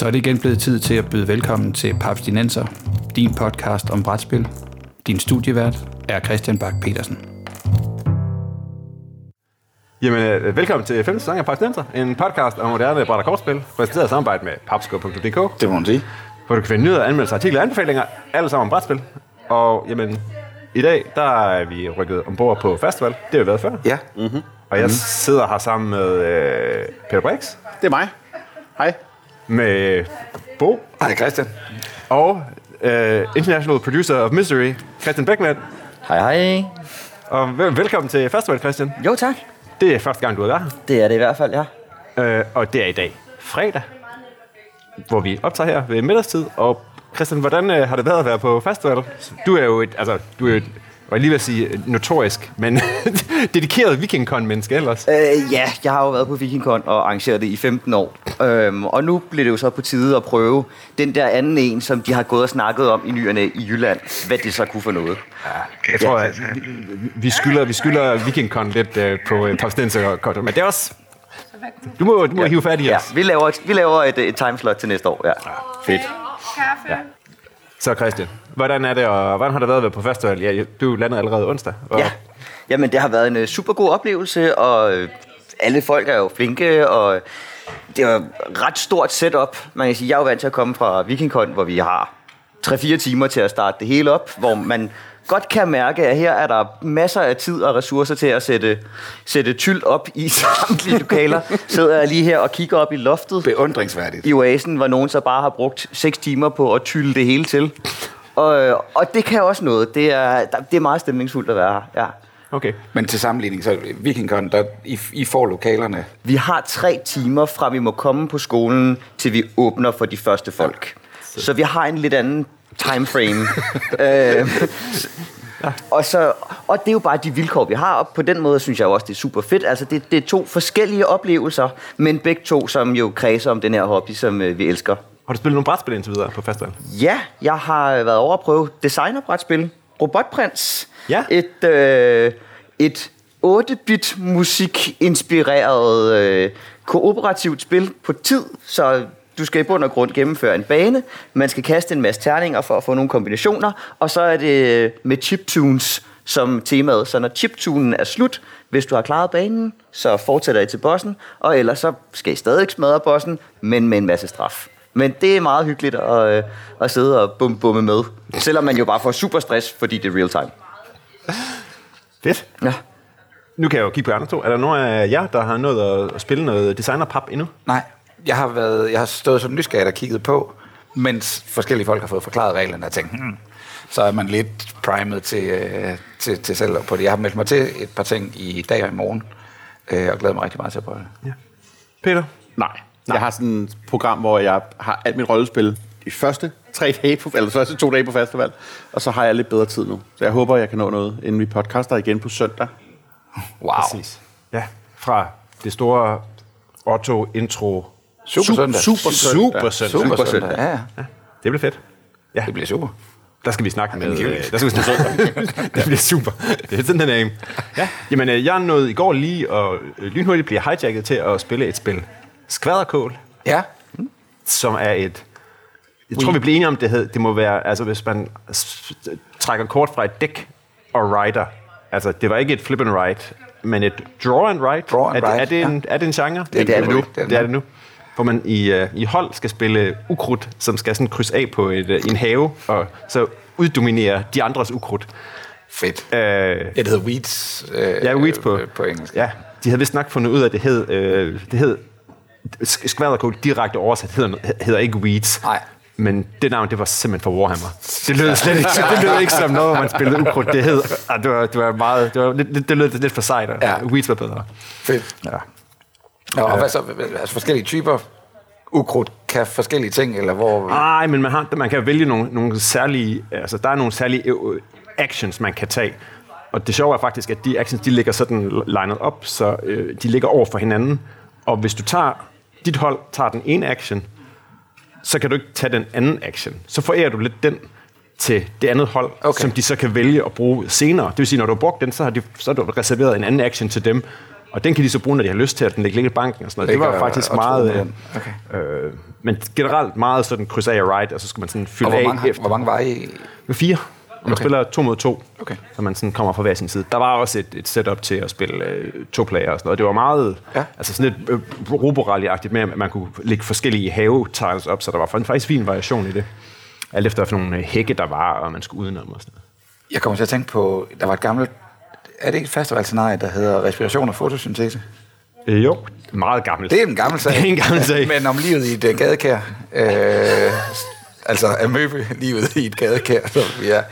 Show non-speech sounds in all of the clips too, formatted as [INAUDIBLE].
Så er det igen blevet tid til at byde velkommen til Paps Dinenser, din podcast om brætspil. Din studievært er Christian Bak petersen Jamen, øh, velkommen til 5. sæson af Paps Dinenser, en podcast om moderne bræt- og kortspil, præsenteret i samarbejde med papsko.dk, Det må man sige. hvor du kan finde nyheder, anmeldelser, artikler og anbefalinger, alle sammen om brætspil. Og jamen, i dag, der er vi rykket ombord på festival. Det har vi været før. Ja, Og jeg sidder her sammen med øh, Peter Brix, Det er mig. Hej. Med Bo hej Christian. og øh, International Producer of Mystery, Christian Beckmann. Hej hej. Og vel- velkommen til festival, Christian. Jo tak. Det er første gang, du er der. Det er det i hvert fald, ja. Øh, og det er i dag fredag, hvor vi optager her ved middagstid. Og Christian, hvordan øh, har det været at være på festival? Du er jo et, altså, du er jo et, jeg vil lige vil sige øh, notorisk, men [LAUGHS] dedikeret vikingkon-menneske ellers. Øh, ja, jeg har jo været på VikingCon og arrangeret det i 15 år. Øhm, og nu bliver det jo så på tide at prøve den der anden en, som de har gået og snakket om i nyerne i Jylland. Hvad det så kunne for noget. Jeg tror, at vi, vi skylder, vi skylder vikingkon lidt øh, på øh, men det er også... Du må, du må ja. hive fat i Ja, os. vi laver et, vi laver et, et timeslot til næste år, ja. Fedt. Kaffe. Så Christian, hvordan er det, og hvordan har det været ved på festival? Ja, du landede allerede onsdag. Og Ja, jamen det har været en uh, super god oplevelse, og uh, alle folk er jo flinke, og øh, det var ret stort setup. Man kan sige, jeg er jo vant til at komme fra VikingCon, hvor vi har 3-4 timer til at starte det hele op, hvor man godt kan mærke, at her er der masser af tid og ressourcer til at sætte, sætte tyld op i [LAUGHS] samtlige lokaler. Sidder jeg lige her og kigger op i loftet Beundringsværdigt. i oasen, hvor nogen så bare har brugt 6 timer på at tylle det hele til. Og, og det kan også noget. Det er, det er meget stemningsfuldt at være her. Ja. Okay. Men til sammenligning, så Vikingcon, der I, I får lokalerne. Vi har tre timer fra vi må komme på skolen, til vi åbner for de første folk. Så vi har en lidt anden timeframe. [LAUGHS] øh, og, så, og det er jo bare de vilkår, vi har, og på den måde synes jeg jo også, det er super fedt. Altså, det, det er to forskellige oplevelser, men begge to, som jo kredser om den her hobby, som øh, vi elsker. Har du spillet nogle brætspil indtil videre på festival? Ja, jeg har været over at prøve designerbrætspil. Robotprins. Ja. Et, øh, et 8-bit musik-inspireret øh, kooperativt spil på tid, så du skal i bund og grund gennemføre en bane. Man skal kaste en masse terninger for at få nogle kombinationer, og så er det med chiptunes som temaet. Så når chiptunen er slut, hvis du har klaret banen, så fortsætter I til bossen, og ellers så skal I stadig smadre bossen, men med en masse straf. Men det er meget hyggeligt at, øh, at sidde og bum bumme med, selvom man jo bare får super stress, fordi det er real time. Fedt. Ja. Nu kan jeg jo kigge på jer andre to. Er der nogen af jer, der har nået at spille noget designerpap endnu? Nej, jeg har, været, jeg har stået som nysgerrig og kigget på, mens forskellige folk har fået forklaret reglerne og tænkt, hmm, så er man lidt primet til, øh, til, til selv på det. Jeg har meldt mig til et par ting i dag og i morgen, øh, og glæder mig rigtig meget til at prøve det. Peter? Nej. Jeg har sådan et program, hvor jeg har alt mit rollespil de første tre dage på, eller første to dage på festival, og så har jeg lidt bedre tid nu. Så jeg håber, jeg kan nå noget, inden vi podcaster igen på søndag. Wow. Præcis. Ja, fra det store Otto intro. Super søndag. Super Super søndag. Super søndag. Ja, ja. Det bliver fedt. Ja, Det bliver super. der skal vi snakke med... øh, Der skal vi snakke [LAUGHS] Det bliver super. Det er sådan, den er. Ja, jamen, øh, jeg nåede i går lige og øh, lynhurtigt blive hijacket til at spille et spil. Skvaderkål, Ja. som er et... Jeg tror, vi bliver enige om, det, hed, det må være, altså hvis man trækker kort fra et dæk og writer. Altså, det var ikke et flip and write, men et draw and write. Draw and er, det, er, write, det en, er det en genre? Det er det nu. Det er Det er det nu. Hvor man i, uh, i hold skal spille ukrudt, som skal sådan krydse af på et, uh, en have, og så uddominere de andres ukrudt. Fedt. Uh, Ja, det hedder Weeds. Øh, ja, weeds på, øh, på engelsk. Ja, de havde vist nok fundet ud af, at det hed, øh, det hed sk- skvaderkål direkte oversat hedder, hedder ikke weeds. Nej. Men det navn, det var simpelthen for Warhammer. Det lød slet ikke, det lød ikke som noget, hvor man spillede ukrudt. Det hed, ah, det var, det var meget, det, var, lidt- det lød lidt for sejt, og Ja. weeds var bedre. Fedt. Ja. Nå, og hvad så? Altså forskellige typer ukrudt kan forskellige ting, eller hvor... Nej, men man, har, man kan vælge nogle, nogle særlige, altså der er nogle særlige øh, actions, man kan tage. Og det sjove er faktisk, at de actions, de ligger sådan lined op, så øh, de ligger over for hinanden. Og hvis du tager, dit hold tager den ene action, så kan du ikke tage den anden action. Så forærer du lidt den til det andet hold, Okay. som de så kan vælge at bruge senere. Det vil sige, når du har brugt den, så har, de, så har du reserveret en anden action til dem, Og den kan de så bruge, når de har lyst til, at den ligger i banken og sådan noget. Det var faktisk og meget... Øh, den. øh, men generelt meget sådan kryds af og right, og så skal man sådan Og fylde hvor af mange, efter. hvor mange var I? Med fire. Og man Okay. spiller to mod to, Okay. så man sådan kommer fra hver sin side. Der var også et, et setup til at spille øh, to player og sådan noget. Det var meget, Ja. altså sådan lidt øh, roborally-agtigt med, at man kunne lægge forskellige have-tiles op, så der var faktisk fin variation i det. Alt efter for nogle øh, hække, der var, og man skulle udenom og sådan noget. Jeg kommer til at tænke på, der var et gammelt, er det ikke et festivalscenarie, der hedder respiration og fotosyntese? Øh, jo, meget gammelt. Det er en gammel sag. Det er en gammel sag. Men om livet i et uh, gadekær. Øh, altså amøbe livet i et gadekær. Så vi er,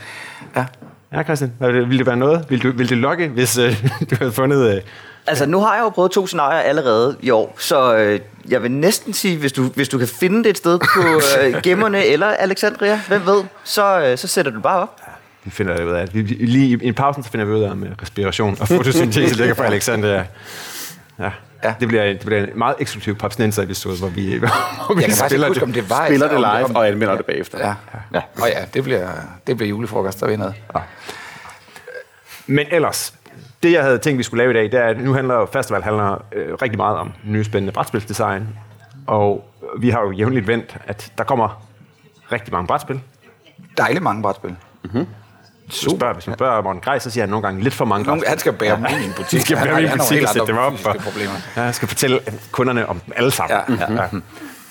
ja. Ja, Christian, ville det være noget? Vil du, vil det lokke, hvis øh, du havde fundet... Øh, Altså, nu har jeg jo prøvet to scenarier allerede i år, så øh, jeg vil næsten sige, hvis du, hvis du kan finde det et sted på øh, gemmerne eller Alexandria, hvem ved, så, øh, så sætter du bare op. vi finder ud af, vi, lige i en pausen, så finder vi ud af, om øh, respiration og fotosyntese ligger for Alexander. Ja. Ja. Ja. Det, bliver, det bliver en meget eksklusiv papsnenser-episode, hvor vi, [LAUGHS] hvor vi Jeg kan spiller huske, det. om det var... Spiller det om- live om- og anmelder det bagefter. Ja. ja. Og ja, det bliver, det bliver julefrokost, der ved noget. Men ellers, det jeg havde tænkt, vi skulle lave i dag, det er, at nu handler festival handler øh, rigtig meget om nye spændende brætspilsdesign. Og vi har jo jævnligt vendt, at der kommer rigtig mange brætspil. Dejligt mange brætspil. Så spørger, hvis man spørger Morten Grej, så siger han nogle gange lidt for mange Nogle, han skal bære en butik. De skal Han bære han har butik og sætte dem op. Og, problemer. ja, jeg skal fortælle kunderne om dem alle sammen. Ja. Ja.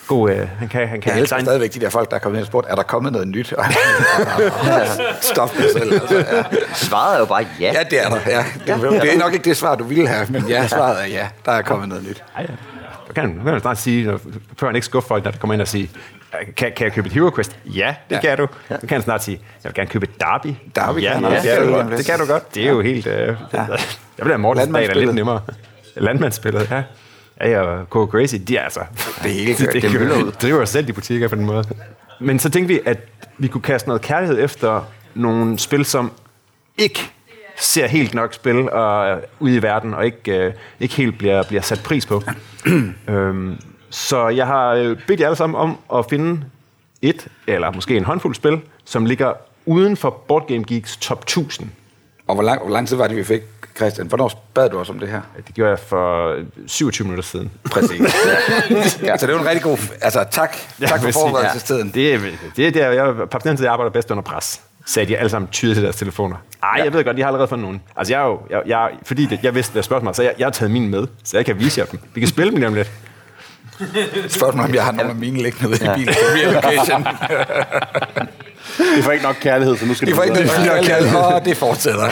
God, øh, han kan, han kan Jeg elsker stadigvæk de der folk, der er kommet ind og spurgt, er der kommet noget nyt? [LAUGHS] Stop det selv. Altså, ja. Svaret er jo bare ja. ja, det er der. Ja. Det, det er nok ikke det svar, du ville have, men ja, svaret er ja. Der er kommet noget nyt. Ja, ja. Så kan han, kan han snart sige, før han ikke skuffer folk, når der kommer ind og siger, kan, kan jeg købe et Hero Quest? Ja, det Ja. ja. kan du. Så kan han snart sige, jeg vil gerne købe et Derby. Derby ja, kan ja, det, kan du Ja. godt. det kan du godt. Det er jo helt... Øh, ja. Jeg vil have Mortens dag, er lidt nemmere. Landmandsspillet, ja. Ja, ja, og Go Crazy, de er altså... Det hele det, det, det det driver selv de butikker på den måde. Men så tænkte vi, at vi kunne kaste noget kærlighed efter nogle spil, som ikke ser helt nok spil og, ude i verden, og ikke, øh, ikke helt bliver, bliver sat pris på. [CLEARS THROAT] øhm, så jeg har øh, bedt jer alle sammen om at finde et, eller måske en håndfuld spil, som ligger uden for Board Game Geeks top 1000. Og hvor lang, hvor lang tid var det, vi fik, Christian? Hvornår bad du os om det her? Det gjorde jeg for 27 minutter siden. Præcis. [LAUGHS] Ja. ja. Så det var en rigtig god... Altså, tak. tak for forberedelsestiden. Ja, det, er, det er der, jeg, papsnenser, jeg arbejder bedst under pres, sagde de alle sammen tydeligt til deres telefoner. Ej, ja. jeg ved godt, de har allerede fundet nogen. Altså, jeg er jo, jeg, jeg, fordi det, jeg vidste, det spørgsmål, så jeg, jeg har taget min med, så jeg kan vise jer dem. Vi kan spille dem lige om lidt. Spørgsmålet om jeg har nogle af mine liggende ude i bilen på relocation. Det får ikke nok kærlighed, så nu skal De du får ikke noget kærlighed. Åh, det fortsætter.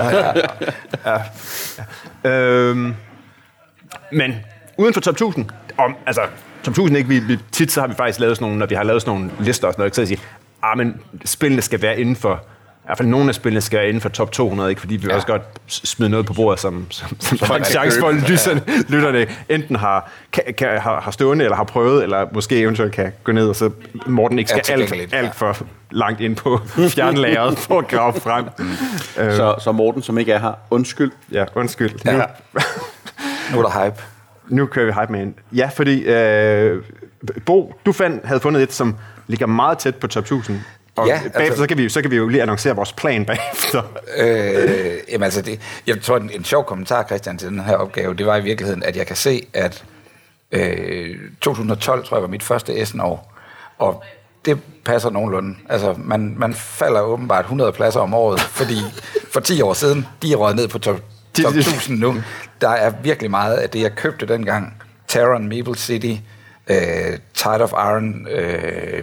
Ja. Øhm, men uden for top 1000, om, altså top 1000 ikke, vi, vi, tit så har vi faktisk lavet sådan nogle, når vi har lavet sådan nogle lister og sådan noget, så siger, ah, men spillene skal være inden for, i hvert fald nogle af spillene skal inden for top 200, ikke? fordi vi Ja. også godt smide noget på bordet, som, som, som der er en chance for, at lytterne, lytterne enten har, kan, kan, har, har stående, eller har prøvet, eller måske eventuelt kan gå ned, og så Morten ikke skal alt, ja. alt for langt ind på [LAUGHS] fjernlageret for at grave frem. Så, så Morten, som ikke er her, undskyld. Ja, undskyld. Ja. Nu, [LAUGHS] Nu er der hype. Nu kører vi hype med ind. Ja, fordi øh, Bo, du fandt, havde fundet et, som ligger meget tæt på top 1000. Og Ja, bagefter, altså- så, kan vi, så kan vi jo lige annoncere vores plan [LAUGHS] bagefter. Øh, jamen altså, det, jeg tror, en, en sjov kommentar, Christian, til den her opgave, det var i virkeligheden, at jeg kan se, at øh, 2012, tror jeg, var mit første Essen-år, og det passer nogenlunde. Altså, man, man falder åbenbart 100 pladser om året, fordi for 10 år siden, de er røget ned på top, top 1000 nu. Der er virkelig meget af det, jeg købte dengang. Terran, Maple City, øh, Tide of Iron, øh,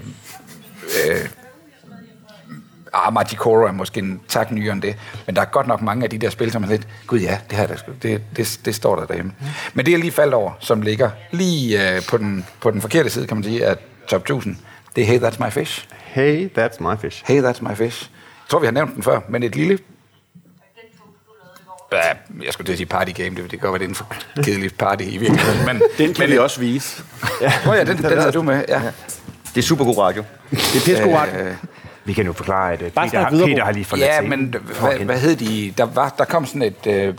øh, Ah, Magicoro er måske en tak nyere end det, men der er godt nok mange af de der spil, som er lidt, gud ja, det, her, der, det, det, det står der derhjemme. Men det jeg lige faldt over, som ligger lige øh, på, den, på den forkerte side, kan man sige, af top 1000, det er Hey, That's My Fish. Hey, that's my fish. Hey, That's My Fish. Jeg tror, vi har nævnt den før, men et lille... Ja, jeg skulle til at sige party game, det, det kan godt være, det er en for kedelig party i virkeligheden. Men, [LAUGHS] Den kan men, vi også vise. Nå ja, den, [LAUGHS] den havde du med, ja. Det er super god radio. Det er pisse god. Øh, Vi kan nu forklare, at øh, Bare Peter, har, videre, Peter har lige forladt Ja, scenen. men hvad, hvad hed de? Der, var, der kom sådan et øh,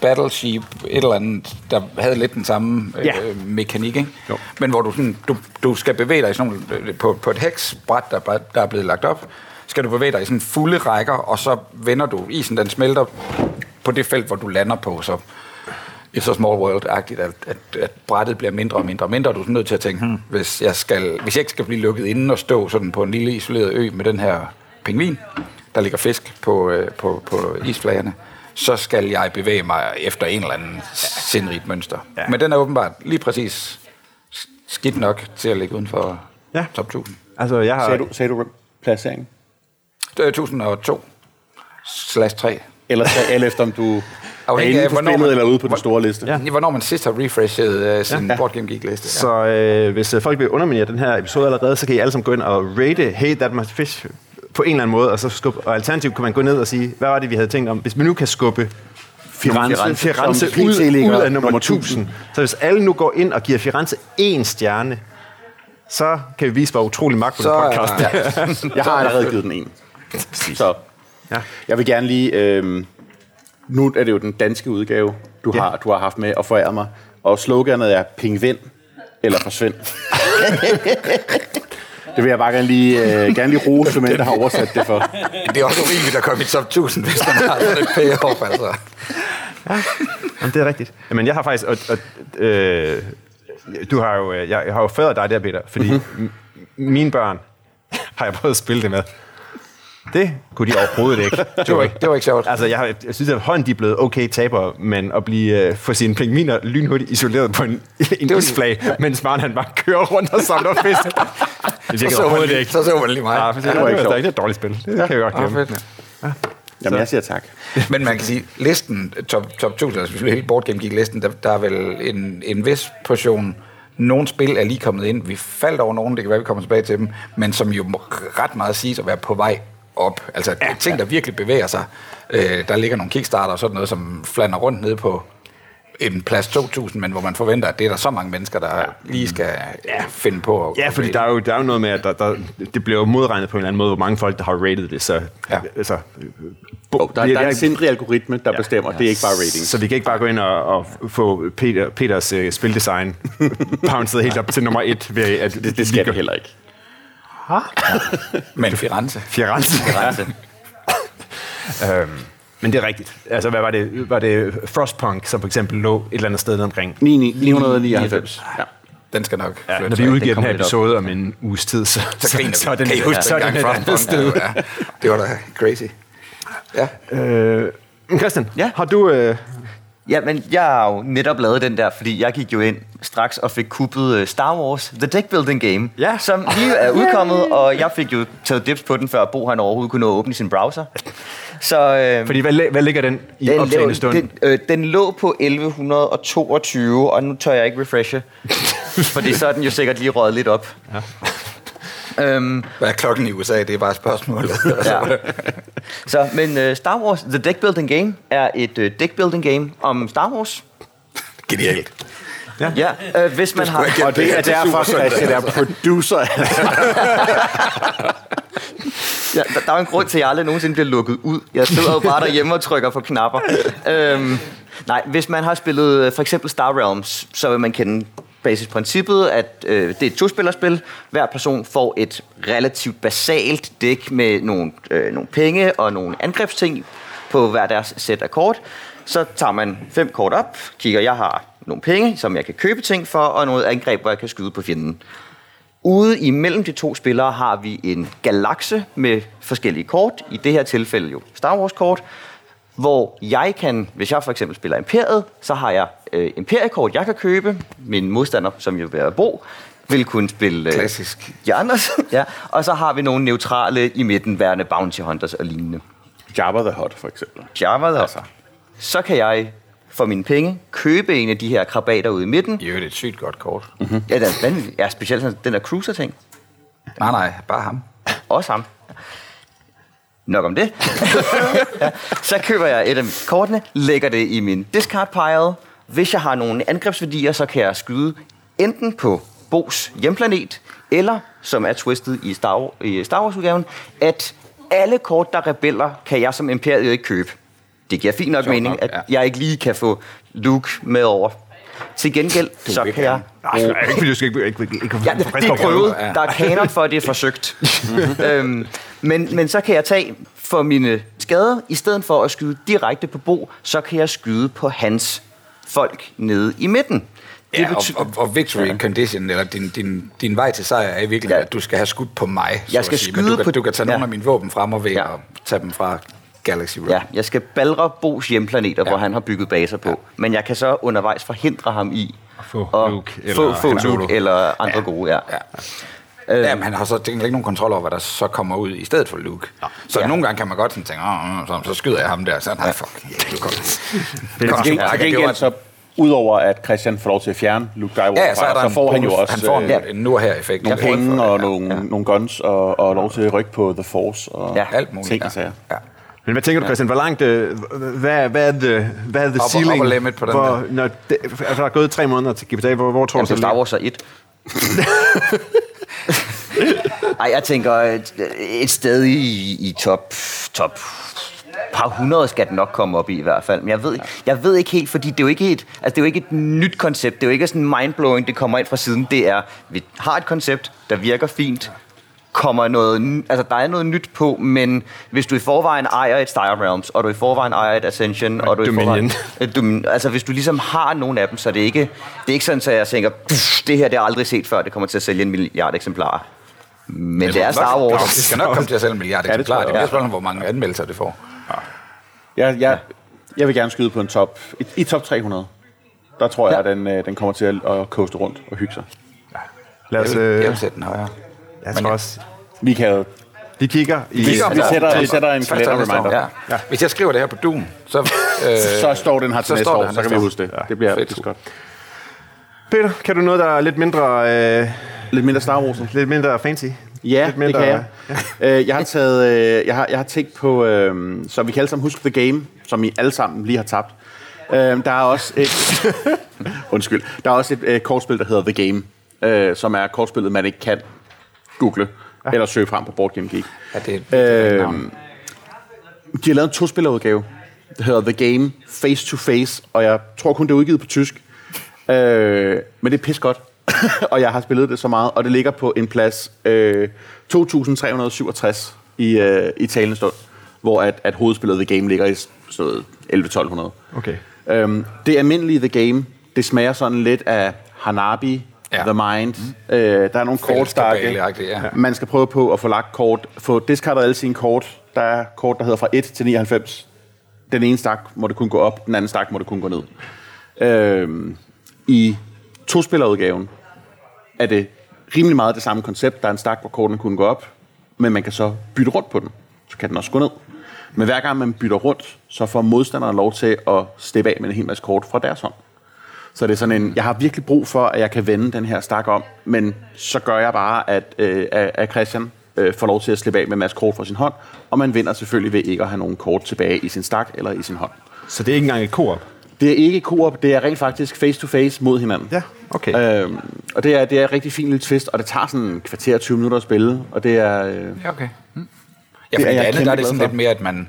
battleship, et eller andet, der havde lidt den samme øh, Ja. mekanik, ikke? Jo. Men hvor du, sådan, du, du skal bevæge dig i sådan nogle, øh, på, på et heksbræt, der, der er blevet lagt op, skal du bevæge dig i sådan fulde rækker, og så vender du, isen den smelter på det felt, hvor du lander på, så It's a small world-agtigt, at, at, at brættet bliver mindre og mindre og mindre. Du er nødt til at tænke, hmm, hvis, jeg skal, hvis jeg ikke skal blive lukket inden og stå sådan på en lille isoleret ø med den her pingvin, der ligger fisk på, øh, på, på isflagerne, så skal jeg bevæge mig efter en eller anden sindrigt mønster. Ja. Men den er åbenbart lige præcis skidt nok til at ligge uden for Ja. top 1000. Altså, jeg har... Sagde du, sagde du placeringen? Det er 1002 slash 3. Eller, eller efter om du Afhængig af, hvornår spillet man- eller ude på den store liste. Ja. Hvornår man sidst har refreshet uh, sin Ja. ja. Board Game Geek liste. Så øh, hvis øh, folk vil underminere den her episode allerede, så kan I alle sammen gå ind og rate Hey That Must Fish på en eller anden måde, og så skubbe, og alternativt kan man gå ned og sige, hvad var det, vi havde tænkt om, hvis vi nu kan skubbe Firenze, Firenze, Firenze ud, ud af nummer nummer 1000. Så hvis alle nu går ind og giver Firenze én stjerne, så kan vi vise, hvor utrolig magt på Så den er- podcast. ja. Ja. Jeg har allerede givet den en. Så Ja. jeg vil gerne lige... Øh, nu er det jo den danske udgave, du, Ja. har, du har haft med og foræret mig. Og sloganet er pingvind eller forsvind. [LAUGHS] det vil jeg bare gerne lige, øh, gerne lige rose, end der har oversat det for. Det er også urimeligt at komme i top 1000, hvis man har sådan et payoff, altså. Jamen, det er rigtigt. Jamen, jeg har faktisk... Og, og, øh, du har jo, øh, jeg, jeg har jo født dig der, Peter, fordi mm-hmm. mine børn har jeg prøvet at spille det med. Det kunne de overhovedet ikke. [LAUGHS] Det var ikke, det var ikke sjovt. Altså, jeg, har- jeg synes, at hånden de er blevet okay tabere, men at blive øh, få sine pingviner lynhurtigt isoleret på en, en var- isflag, mens Maren han bare kører rundt og samler [LAUGHS] fisk. Det så virker så, man, overhovedet lige- ikke. så så man lige mig. Ja, det, var var ikke sjovt. det er et dårligt spil. Det kan jeg godt Ah, glemme. fedt. Jamen, jeg siger tak. [LAUGHS] Men man kan sige, listen, top, top 1000, altså hvis vi hele Board Game Geek-listen, der, der er vel en, en vis portion, nogle spil er lige kommet ind. Vi faldt over nogen, det kan være, vi kommer tilbage til dem, men som jo ret meget siges at være på vej op. Altså ja, ting, der virkelig bevæger sig. Øh, der ligger nogle Kickstarter og sådan noget, som flander rundt nede på en plads 2000, men hvor man forventer, at det er der så mange mennesker, der lige skal ja, finde på. At, Ja, fordi der er, jo, der er jo noget med, at der, der, det bliver jo modregnet på en eller anden måde, hvor mange folk, der har rated det. Så, Ja. altså, Oh, der, der er en sindrig algoritme, der bestemmer. Det er ikke bare rating. Så vi kan ikke bare gå ind og, og få Peter, Peters uh, spildesign [LAUGHS] bounced helt op til nummer et. Ved, at det, Det skal det heller ikke. Men Firenze. Firenze. Grænse. [LAUGHS] øhm, men det er rigtigt. Altså, hvad var det? Var det Frostpunk, som for eksempel lå et eller andet sted omkring? 999. Ja. Den skal nok Ja, når vi udgiver den her episode om en uges tid, så, Så så, er den, kan I huske så den et andet Frostpunk? sted. Ja, det var da crazy. Ja. Øh, Christian, Ja? har du... Øh, Ja, men jeg har jo netop lavet den der, fordi jeg gik jo ind straks og fik kuppet øh, Star Wars The Deck Building Game, Ja. som lige er udkommet, og jeg fik jo taget dips på den, før Bo han overhovedet kunne nå at åbne sin browser. Så øh, fordi, hvad, hvad ligger den i den optagende lå, stund? den, øh, den lå på 1122, og nu tør jeg ikke refreshe, [LAUGHS] fordi så er den jo sikkert lige røget lidt op. Ja. Øhm, Hvad er klokken i USA? Det er bare spørgsmålet. [LAUGHS] Ja. Så, men uh, Star Wars The Deck Building Game er et uh, deck building game om Star Wars. Genialt. Ja, uh, hvis man har... ikke- Og det er Det er derfor, Christian er producer. [LAUGHS] Ja, der, der er jo en grund til, at jeg aldrig nogensinde bliver lukket ud. Jeg sidder jo bare derhjemme og trykker på knapper. Øhm, nej, hvis man har spillet øh, for eksempel Star Realms, så vil man kende basisprincippet, at øh, det er et to-spillerspil. Hver person får et relativt basalt dæk med nogle, øh, nogle penge og nogle angrebsting på hver deres sæt af kort. Så tager man fem kort op, kigger, jeg har nogle penge, som jeg kan købe ting for, og noget angreb, hvor jeg kan skyde på fjenden. Ude imellem de to spillere har vi en galakse med forskellige kort. I det her tilfælde jo Star Wars kort. Hvor jeg kan, hvis jeg for eksempel spiller Imperiet, så har jeg øh, Imperiekort, jeg kan købe. Min modstander, som jo vil Bo, vil kunne spille... Øh, Klassisk. De andres. [LAUGHS] ja. Og så har vi nogle neutrale i midten, værende Bounty Hunters og lignende. Jabba the Hutt, for eksempel. Java altså. Så kan jeg for mine penge købe en af de her krabater ude i midten. I øvrigt et sygt godt kort. Ja, den er, vanvittig. ja specielt sådan, den der cruiser-ting. Nej, nej, bare ham. Også ham. Nok om det. ja. [LAUGHS] Så køber jeg et af kortene, lægger det i min discard pile. Hvis jeg har nogle angrebsværdier, så kan jeg skyde enten på Bos hjemplanet, eller, som er twistet i Star, i Star Wars-udgaven, at alle kort, der er rebeller, kan jeg som imperiet ikke købe. Det giver fint nok Sjovt mening, nok, at ja. jeg ikke lige kan få Luke med over. Til gengæld, så vil kan jeg... Nej, ikke fordi du skal ikke, ikke, ikke, ikke Ja, det er prøvet. Der er kanon for, at det er forsøgt. [LAUGHS] øhm, men, men så kan jeg tage for mine skader, i stedet for at skyde direkte på Bo, så kan jeg skyde på hans folk nede i midten. Det Ja, og, betyder- og, og victory ja. condition, eller din, din, din vej til sejr, er i virkeligheden, Ja. at du skal have skudt på mig. så Jeg skal sige. Men skyde du kan, på- Du kan tage nogle Ja. af mine våben frem og ved Ja. at tage dem fra Galaxy Road. Ja, jeg skal balre Bos hjemplaneter, ja. Ja. hvor han har bygget baser på. Ja. Men jeg kan så undervejs forhindre ham i at få Luke få, eller få Han Luke eller andre ja. gode. Ja. Ja. Øh. Ja, men han har så tænkt ikke nogen kontrol over, hvad der så kommer ud i stedet for Luke. Ja. Så Ja. ja. nogle gange kan man godt sådan tænke, Åh, så, så skyder jeg ham der. Så nej, fuck. [LAUGHS] Ja, du kom. Det er gengæld- så, udover at Christian får lov til at fjerne Luke Skywalker, Ja, så, er der så en får han jo også han får en, øh, en nu og her effekt. nogle penge og nogle, ja. nogle guns og, og lov til at rykke på The Force og Ja, alt muligt. ting og ja. sager. Ja. Men hvad tænker du, Christian? Hvor langt... Øh, hvad, hvad er the, hvad er the Upper- ceiling? upper limit på den hvor, der? når det, altså, der er gået tre måneder til GTA. Hvor, hvor tror Jamen, du, så så Star Wars er et. [LAUGHS] Ej, jeg tænker et, et sted i, i top, top par hundrede skal den nok komme op i i hvert fald. Men jeg ved, jeg ved ikke helt, fordi det er jo ikke et, altså det er jo ikke et nyt koncept. Det er jo ikke sådan mindblowing, det kommer ind fra siden. Det er, vi har et koncept, der virker fint, kommer noget, altså der er noget nyt på, men hvis du i forvejen ejer et Star Realms, og du i forvejen ejer et Ascension, og du i Dominion. forvejen, et Domin- altså hvis du ligesom har nogle af dem, så er det ikke, det er ikke sådan, at jeg tænker, "Pff, det her det har jeg aldrig set før, det kommer til at sælge en milliard eksemplarer. Men det er Star Wars. det skal nok komme til at sælge en milliard [LAUGHS] Ja, det eksemplarer. Det er også. mere spørgsmål, hvor mange anmeldelser det får. Jeg, jeg, jeg vil gerne skyde på en top, i, i top 300. Der tror jeg, Ja. at den, øh, den kommer til at, at coaste rundt og hygge sig. Lad os... Jeg vil, jeg Øh, vil sætte den højere. Jeg tror også... Vi kan jo Vi kigger i... Vi- vi sætter- vi sætter en Første kalender næste år, reminder. Ja. Ja. Hvis jeg skriver det her på Doom, så... Øh, så står den her til så næste år, så kan vi huske det. Det bliver Fedt. det er godt. Peter, kan du noget, der er lidt mindre, øh, Lidt mindre Star Wars. lidt mindre fancy? Ja, lidt mindre, det kan jeg. Øh, jeg har taget, øh, jeg har, jeg har tænkt på, øh, så vi kan alle sammen huske The Game, som I alle sammen lige har tabt. Øh, der er også et, [LAUGHS] undskyld, der er også et øh, kortspil, der hedder The Game, øh, som er kortspillet, man ikke kan google ja. eller søge frem på Board Game Geek. Ja, det, det er et Øh, de har lavet en to-spillerudgave, der hedder The Game Face to Face, og jeg tror kun, det er udgivet på tysk. Øh, men det er pis godt, [LAUGHS] og jeg har spillet det så meget, og det ligger på en plads øh, 2.367 i, øh, i talende stund, hvor at, at hovedspillet The Game ligger i sådan noget 11-1200. Okay. Øhm, det almindelige The Game, det smager sådan lidt af Hanabi, ja. The Mind. Mm. Øh, der er nogle kort, der Fælleskabale-agtigt, ja. man skal prøve på at få lagt kort, få diskartet alle sine kort. Der er kort, der hedder fra 1 til 99. Den ene stak må det kun gå op, den anden stak må det kun gå ned. Øhm, I to-spillerudgaven er det rimelig meget det samme koncept. Der er en stak, hvor kortene kunne gå op, men man kan så bytte rundt på den. Så kan den også gå ned. Men hver gang man bytter rundt, så får modstanderen lov til at steppe af med en hel masse kort fra deres hånd. Så det er sådan en, jeg har virkelig brug for, at jeg kan vende den her stak om, men så gør jeg bare, at, øh, at Christian øh, får lov til at slippe af med en masse kort fra sin hånd, og man vinder selvfølgelig ved ikke at have nogen kort tilbage i sin stak eller i sin hånd. Så det er ikke engang et koop? Det er ikke koop, det er rent faktisk face-to-face mod hinanden. Ja, okay. Øhm, og det er, det er et rigtig fint lille twist, og det tager sådan en kvarter 20 minutter at spille, og det er... Øh, Ja, okay. Mm. Ja, Det for er det, jeg det andet, der er det sådan lidt mere, at man,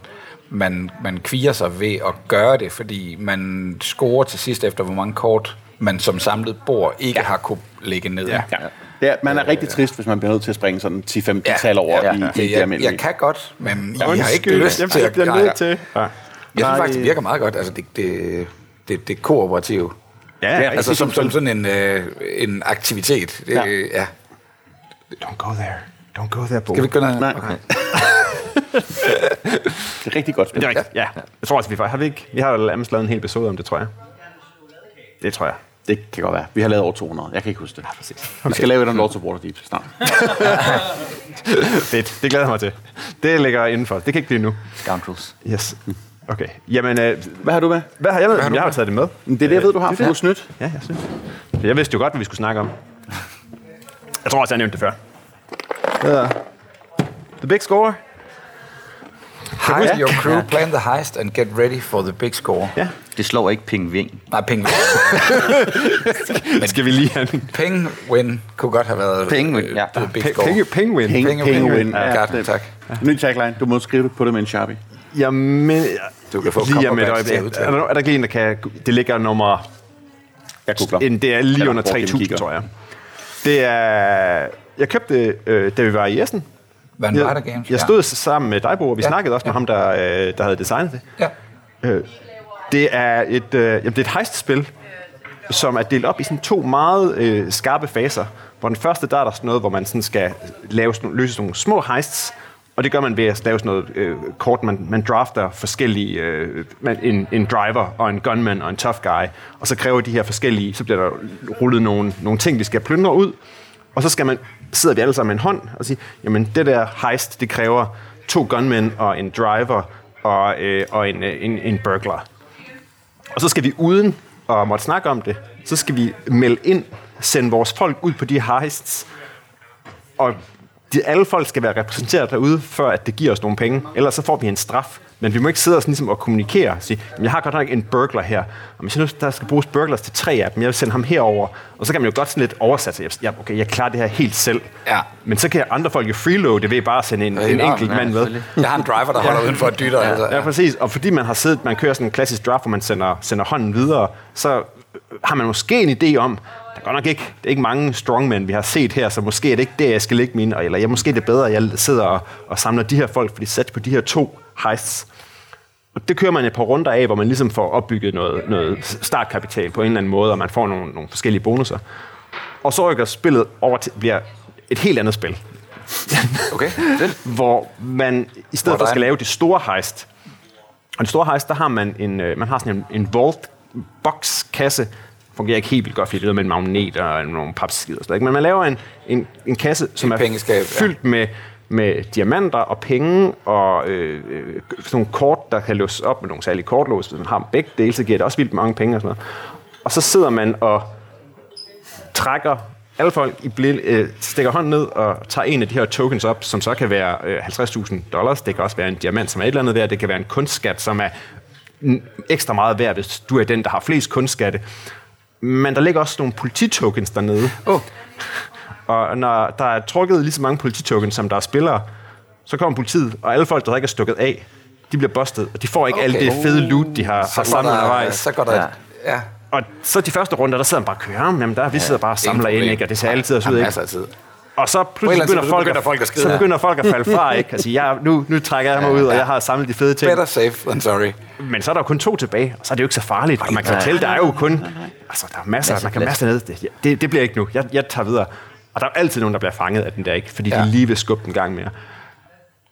man, man kviger sig ved at gøre det, fordi man scorer til sidst efter, hvor mange kort man som samlet bord ikke ja. har kunne lægge ned. Ja, ja. Det er, man er rigtig trist, hvis man bliver nødt til at springe sådan 10-15 ja, tal over ja, i, ja. i Det, det jeg, almindelige. jeg kan godt, men jeg har ikke lyst jeg, til jeg at greje. nødt til. Ja. Jeg synes faktisk, det virker meget godt. Altså, det, det, det, det er kooperativt. Ja, Ja, Altså som, som sådan en, øh, en aktivitet. Det, Ja. ja. ja. Don't go there. Don't go there, Bo. Skal vi gøre noget? Nej. Okay. [LAUGHS] Det er rigtig godt spil. Det er rigtigt, ja. Jeg tror også, vi, har vi ikke... Vi har nærmest lavet en hel episode om det, tror jeg. Det tror jeg. Det kan godt være. Vi har lavet over 200. Jeg kan ikke huske det. Ja, præcis. Vi skal lave et om Lords of Waterdeep snart. Fedt. Det glæder jeg mig til. Det ligger indenfor. Det kan ikke blive nu. Scoundrels. Yes. Okay. Jamen, øh, Hvad har du med? hvad har jeg med? har du Jeg har med? taget det med. Det er det, jeg ved, du har, for du er snydt. Ja, jeg synes. Jeg vidste jo godt, hvad vi skulle snakke om. Jeg tror også, jeg nævnte det før. Hedder The Big Score. Hide your crew, plan the heist, and get ready for the big score. Ja. Det slår ikke Ping Wing. Nej, penge. [LAUGHS] Skal vi lige have en Penge win kunne godt have været øh, ja. the big score. penge, penguin? Penge, Penge- penge penge- win. ja, godt, det- tak. Ny tagline. Du må skrive det på det med en sharpie. Jamen, Du kan få lige om et Cumberbatch til at øjeblik. udtale. Er der, er der en, der kan... Det ligger nummer... Jeg googler. En, det er lige under Board Game 3.000, Kigger. tror jeg. Det er... Jeg købte det, øh, da vi var i Essen. Van Jeg, Ryder Games. jeg stod sammen med dig, Bo, og vi Ja, snakkede også med ja. ham, der, øh, der havde designet det. Ja. Øh, Det er et, øh, jamen, det er et heist-spil, som er delt op i sådan to meget øh, skarpe faser. Hvor den første, der er der sådan noget, hvor man sådan skal lave sådan, løse nogle små heists, og det gør man ved at lave sådan noget øh, kort, man, man drafter forskellige, øh, man, en, en driver og en gunman og en tough guy, og så kræver de her forskellige, så bliver der rullet nogle, nogle ting, vi skal plyndre ud, og så skal man, sidder vi alle sammen med en hånd og siger, jamen det der heist, det kræver to gunmen og en driver og, øh, og en, øh, en, en burglar. Og så skal vi uden at måtte snakke om det, så skal vi melde ind, sende vores folk ud på de heists, og de, alle folk skal være repræsenteret derude, før at det giver os nogle penge. Ellers så får vi en straf. Men vi må ikke sidde og, sådan, ligesom, og kommunikere og sige, "Jamen, jeg har godt nok en burglar her, og hvis jeg nu, der skal bruges burglars til tre af dem, jeg vil sende ham herover, og så kan man jo godt sådan lidt oversætte, sig. ja, okay, jeg klarer det her helt selv. Ja. Men så kan andre folk jo freeloade ved bare at sende en, en enkelt ja, mand med. Jeg har en driver, der holder uden for et dytter. Altså. Ja, præcis. Og fordi man har siddet, man kører sådan en klassisk draft, hvor man sender, sender hånden videre, så har man måske en idé om, er godt nok ikke, det er ikke mange strongmen, vi har set her, så måske er det ikke det, jeg skal lægge mine, eller jeg, måske er det bedre, at jeg sidder og, og samler de her folk, fordi sat på de her to heists. Og det kører man et par runder af, hvor man ligesom får opbygget noget, noget startkapital på en eller anden måde, og man får nogle, nogle forskellige bonusser. Og så rykker spillet over til, bliver et helt andet spil, Okay, [LAUGHS] hvor man i stedet for skal lave det store heist. Og det store heist, der har man en, øh, man har sådan en, en vault box kasse fungerer ikke helt vildt godt, fordi det er med en magnet og nogle papskider og sådan noget. Men man laver en, en, en kasse, som Et er pengeskab, ja. fyldt med, med diamanter og penge og øh, øh, sådan nogle kort, der kan låses op med nogle særlige kortlås. Hvis man har begge dele, så giver det også vildt mange penge og sådan noget. Og så sidder man og trækker alle folk i blind, øh, stikker hånden ned og tager en af de her tokens op, som så kan være øh, 50.000 dollars. Det kan også være en diamant, som er et eller andet værd. Det kan være en kunstskat, som er ekstra meget værd, hvis du er den, der har flest kunstskatte. Men der ligger også nogle polititokens dernede. Oh. Og når der er trukket lige så mange polititokens, som der er spillere, så kommer politiet, og alle folk, der ikke er stukket af, de bliver bustet, og de får ikke okay. Alt det fede loot, de har, har Så, går samlet der, undervejs. så går der... Ja. Ja. ja. Og så de første runder, der sidder man bare og kører, jamen der, vi sidder bare og samler ind, problem. ikke? og det ser altid os ud, ikke? Og så pludselig begynder, folk, begynder at, folk at så begynder folk at falde fra, [LAUGHS] ikke? Altså, jeg, nu, nu trækker jeg mig ud, og jeg har samlet de fede ting. Better safe than sorry. Men så er der jo kun to tilbage, og så er det jo ikke så farligt. Og man kan fortælle, der er jo kun... Altså, der er masser, Masse man kan masser ned. Det, det, det bliver ikke nu. Jeg, jeg tager videre. Og der er altid nogen, der bliver fanget af den der, ikke? Fordi ja. Ja. de lige vil skubbe den gang mere.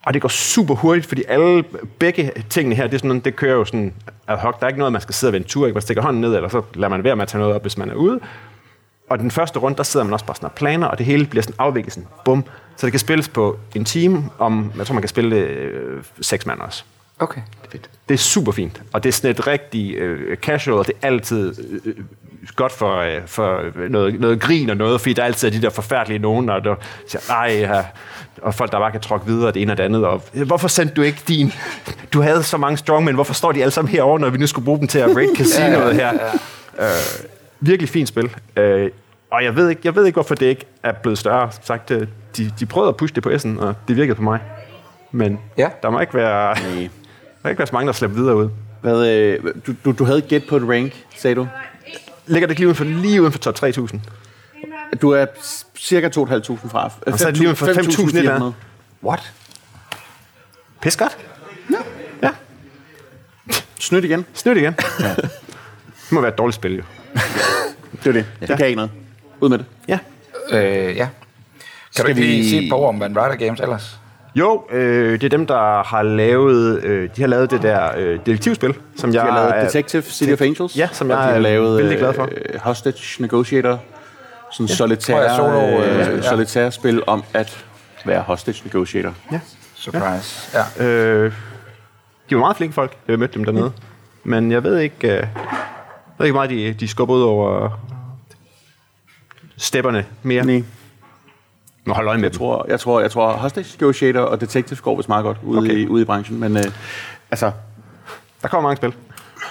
Og det går super hurtigt, fordi alle, begge tingene her, det, er sådan, noget- det kører jo sådan ad hoc. Der er ikke noget, man skal sidde og vende tur, ikke? Man stikker hånden ned, eller så lader man være med at tage noget op, hvis man er ude. Og den første runde, der sidder man også bare sådan og planer, og det hele bliver sådan afviklet sådan, bum. Så det kan spilles på en time, om, jeg tror, man kan spille det øh, seks mand også. Okay, fedt. Det er super fint, og det er sådan et rigtig øh, casual, og det er altid øh, godt for, øh, for noget, noget grin og noget, fordi der er altid de der forfærdelige nogen, og der siger, ej, ja, og folk, der bare kan tråkke videre det ene og det andet, og hvorfor sendte du ikke din, du havde så mange strongmen, hvorfor står de alle sammen herovre, når vi nu skulle bruge dem til at raid [LAUGHS] casinoet her? Øh, virkelig fint spil, øh, og jeg ved, ikke, jeg ved ikke, hvorfor det ikke er blevet større. Som sagt, øh, de, de prøvede at pushe det på S'en, og det virkede på mig. Men Ja. der må ikke være... Nej. [LAUGHS] Der kan ikke være så mange, der slipper videre ud. Hvad, øh, du, du, du havde gæt på et rank, sagde du? Ligger det lige uden for, lige uden for top 3.000? Du er cirka 2.500 fra. Og så er det lige uden for 5.000 et eller andet. What? Pis godt. Ja. ja. Snydt igen. Snydt igen. Ja. [LAUGHS] Det må være et dårligt spil, jo. [LAUGHS] Det er det. Det kan jeg ikke noget. Ud med det. Ja. Øh, ja. Kan Skal du ikke lige vi- sige et par ord om Van Ryder Games ellers? Jo, øh, det er dem, der har lavet, øh, de har lavet det der øh, detektivspil, som De jeg har lavet er- Detective City of Angels. Ja, som jeg de har lavet vældig glad for. Øh, Hostage Negotiator. Sådan en solitær, Tror jeg, solo, øh, øh, ja. solitær spil om at være hostage negotiator. Ja. Surprise. Ja. Øh, de var meget flinke folk, jeg mødte dem dernede. Men jeg ved ikke, øh, jeg ved ikke meget, de, de skubber ud over stepperne mere. Nej. Må holde øje med Jeg dem. tror, jeg tror, jeg tror Hostage Negotiator og Detective går vist meget godt ude, Okay. i, ude i branchen. Men øh, altså, Der kommer mange spil.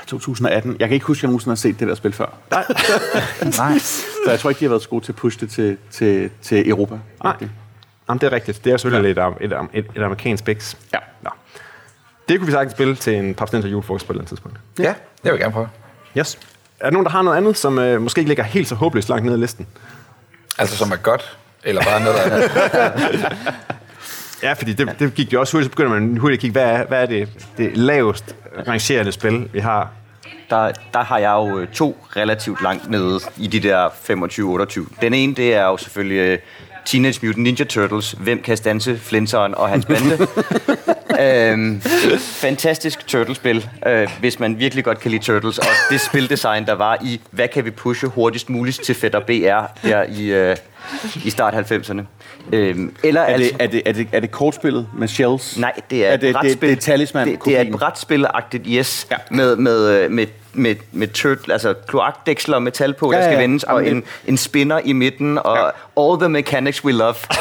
2018. Jeg kan ikke huske, at jeg nogensinde har set det der spil før. Nice. [LAUGHS] Så jeg tror ikke, de har været så gode til at pushe det til, til, til Europa. Nej. Jamen, det er rigtigt. Det er selvfølgelig ja. et, et, et, et amerikansk biks. Ja. Nå. Det kunne vi sagtens spille til en papstens julefrokost på et eller andet tidspunkt. Ja, det vil jeg gerne prøve. Yes. Er der nogen, der har noget andet, som øh, måske ikke ligger helt så håbløst langt nede i listen? Altså som er godt, eller bare noget, der er... [LAUGHS] Ja, fordi det, det gik jo også hurtigt, så begynder man hurtigt at kigge, hvad er, hvad er det, det lavest rangerende spil, vi har? der, der har jeg jo øh, to relativt langt nede i de der 25-28. Den ene, det er jo selvfølgelig øh, Teenage Mutant Ninja Turtles. Hvem kan stanse Flinteren og hans [LAUGHS] bande? Øhm, fantastisk turtlespil, øh, hvis man virkelig godt kan lide Turtles. Og det spildesign, der var i, hvad kan vi pushe hurtigst muligt til Fætter BR der i, øh, i start 90'erne. Øhm, eller Er det, altså, er, det, er, det, er det kortspillet med shells? Nej, det er, er et det, det, brætspil. det er talisman det, det er et brætspil-agtigt, yes, Ja. ja. med, med, øh, med, med, med tørt, altså kloakdæksler og metal på, Ja, der skal ja. vendes, og en, en spinner i midten, og Ja. all the mechanics we love. [LAUGHS]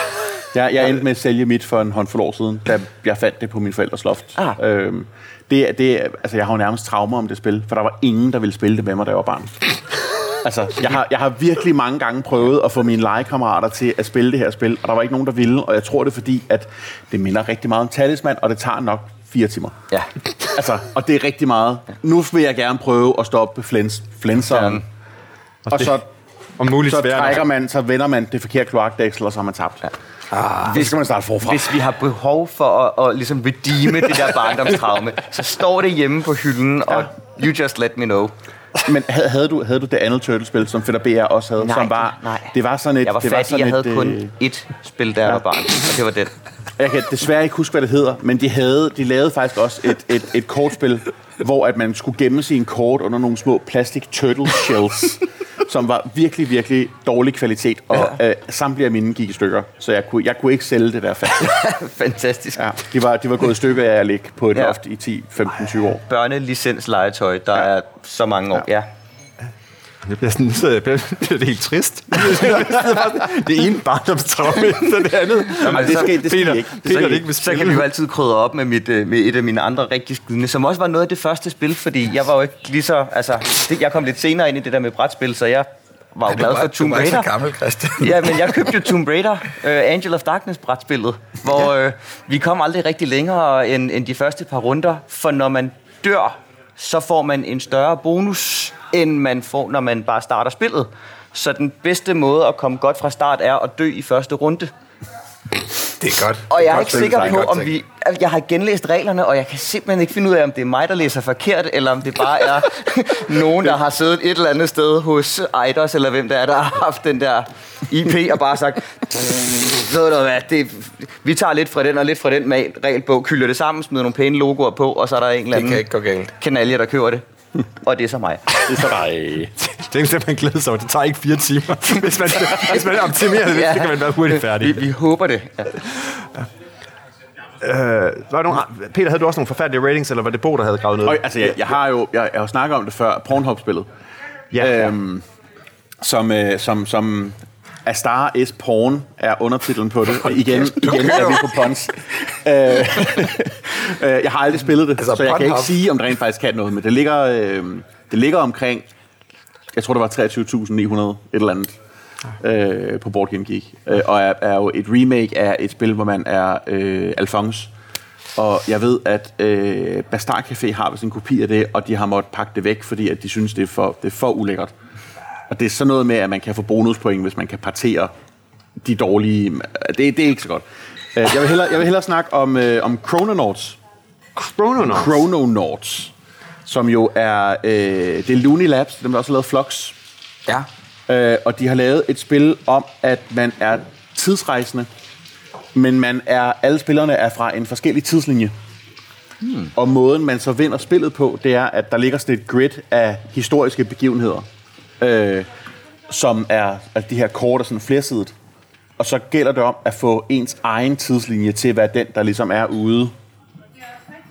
Jeg, jeg endte med at sælge mit for en håndfuld år siden, da jeg fandt det på min forældres loft. Ah. Øhm, det, det, altså, jeg har jo nærmest traumer om det spil, for der var ingen, der ville spille det med mig, da jeg var barn. Altså, jeg har, jeg har virkelig mange gange prøvet at få mine legekammerater til at spille det her spil, og der var ikke nogen, der ville, og jeg tror det er fordi, at det minder rigtig meget om Talisman, og det tager nok fire timer. Ja. Altså, og det er rigtig meget. Nu vil jeg gerne prøve at stoppe flens, flenseren, og så, Om muligt så trækker man, så vender man det forkerte kloakdæksel, og så har man tabt. Ja. Ah, det skal man starte forfra. Hvis vi har behov for at, at ligesom redeeme det der barndomstraume, så står det hjemme på hylden, og you just let me know. Men havde, havde, du, havde du det andet Turtle-spil, som Fætter BR også havde? Nej, som var, nej. Det var sådan et... Jeg var det var fattig, sådan jeg havde et, kun øh, ét spil, da jeg var barn, og det var den. Jeg kan desværre ikke huske, hvad det hedder, men de, havde, de lavede faktisk også et, et, et kortspil, hvor at man skulle gemme sine kort under nogle små plastik turtle shells, som var virkelig, virkelig dårlig kvalitet, og ja. øh, samtlige af mine gik i stykker, så jeg kunne, jeg kunne ikke sælge det der fast. [LAUGHS] Fantastisk. Ja, de, var, de var gået i stykker af at ligge på et Ja. loft i 10, 15, 20 år. Børnelicenslegetøj, der er så mange år. Ja. Det bliver sådan, så bliver det helt trist. [LAUGHS] det ene barndomstraume [LAUGHS] efter det andet. Jamen, det skal, det skal Peter, ikke. Peter, så, det ikke vil så kan vi jo altid krydre op med, mit, øh, med et af mine andre rigtig skydende, som også var noget af det første spil, fordi jeg var jo ikke lige så... Altså, det, jeg kom lidt senere ind i det der med brætspil, så jeg var jo glad for Tomb Du var Raider. gammel, Christian. Ja, men jeg købte jo Tomb Raider, uh, Angel of Darkness brætspillet, hvor uh, vi kom aldrig rigtig længere end, end de første par runder, for når man dør, så får man en større bonus, end man får, når man bare starter spillet. Så den bedste måde at komme godt fra start er at dø i første runde. Det er godt. Og jeg er godt ikke sikker er på, om vi... altså, Jeg har genlæst reglerne, og jeg kan simpelthen ikke finde ud af, om det er mig, der læser forkert, eller om det bare er [LAUGHS] nogen, der har siddet et eller andet sted hos Eidos, eller hvem der er, der har haft den der IP, og bare sagt, ved du hvad, det, vi tager lidt fra den og lidt fra den med regelbog, kylder det sammen, smider nogle pæne logoer på, og så er der en eller anden kanalje, der køber det. Og det er så mig. Det er så dig. Det er man glæder sig over. Det tager ikke fire timer. Hvis man, hvis man optimerer det, lidt, så kan man være hurtigt færdig. Vi, vi håber det. Ja. Øh, var der nogle, Peter, havde du også nogle forfærdelige ratings, eller var det Bo, der havde gravet ned? Og, altså, jeg, jeg har jo jeg, jeg har snakket om det før, Pornhub-spillet. Ja, Øhm, som, øh, som, som A Star is Porn er undertitlen på det. Og igen, igen er vi på Pons. øh, øh, jeg har aldrig spillet det, Altså, så jeg kan ikke sige, om det rent faktisk kan noget. Men det ligger, øh, det ligger omkring, jeg tror det var 23.900 et eller andet øh, på Board Game Geek. Øh, og er, er jo et remake af et spil, hvor man er øh, Alphonse. Og jeg ved, at øh, Bastard Café har vist en kopi af det, og de har måttet pakke det væk, fordi at de synes, det er for, det er for ulækkert. Og det er sådan noget med, at man kan få bonuspoint, hvis man kan partere de dårlige... Det, det er ikke så godt. Øh, Jeg vil hellere, jeg vil hellere snakke om, øh, om Chrononauts. Chrononauts. Chrononauts, som jo er... Øh, det er Looney Labs, dem der også har lavet Flux. Ja. Øh, og de har lavet et spil om, at man er tidsrejsende, men man er, alle spillerne er fra en forskellig tidslinje. Hmm. Og måden, man så vinder spillet på, det er, at der ligger sådan et grid af historiske begivenheder, øh, som er at de her kort er sådan flersidet. Og så gælder det om at få ens egen tidslinje til at være den, der ligesom er ude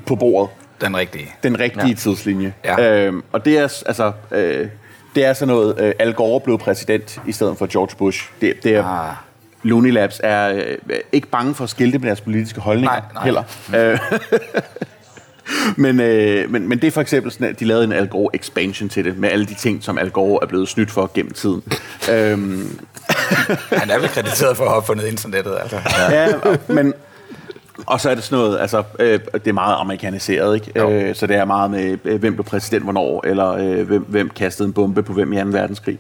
på bordet Den rigtige. den rigtige ja. tidslinje. Ja. Øhm, og det er, altså, øh, det er sådan noget, øh, Al Gore blev præsident i stedet for George Bush. Det, det er, ah. Looney Labs er øh, ikke bange for at skilte med deres politiske holdninger Nej, nej. heller. Øh, [LAUGHS] [LAUGHS] men, øh, men, men det er for eksempel sådan, at de lavede en Al Gore expansion til det, med alle de ting, som Al Gore er blevet snydt for gennem tiden. [LAUGHS] øhm, Han er vel krediteret for at have opfundet internettet, altså. Ja. ja, og- men... Og så er det sådan noget, altså, øh, det er meget amerikaniseret, ikke? Øh, så det er meget med, øh, hvem blev præsident hvornår, eller øh, hvem, hvem kastede en bombe på hvem i 2. verdenskrig.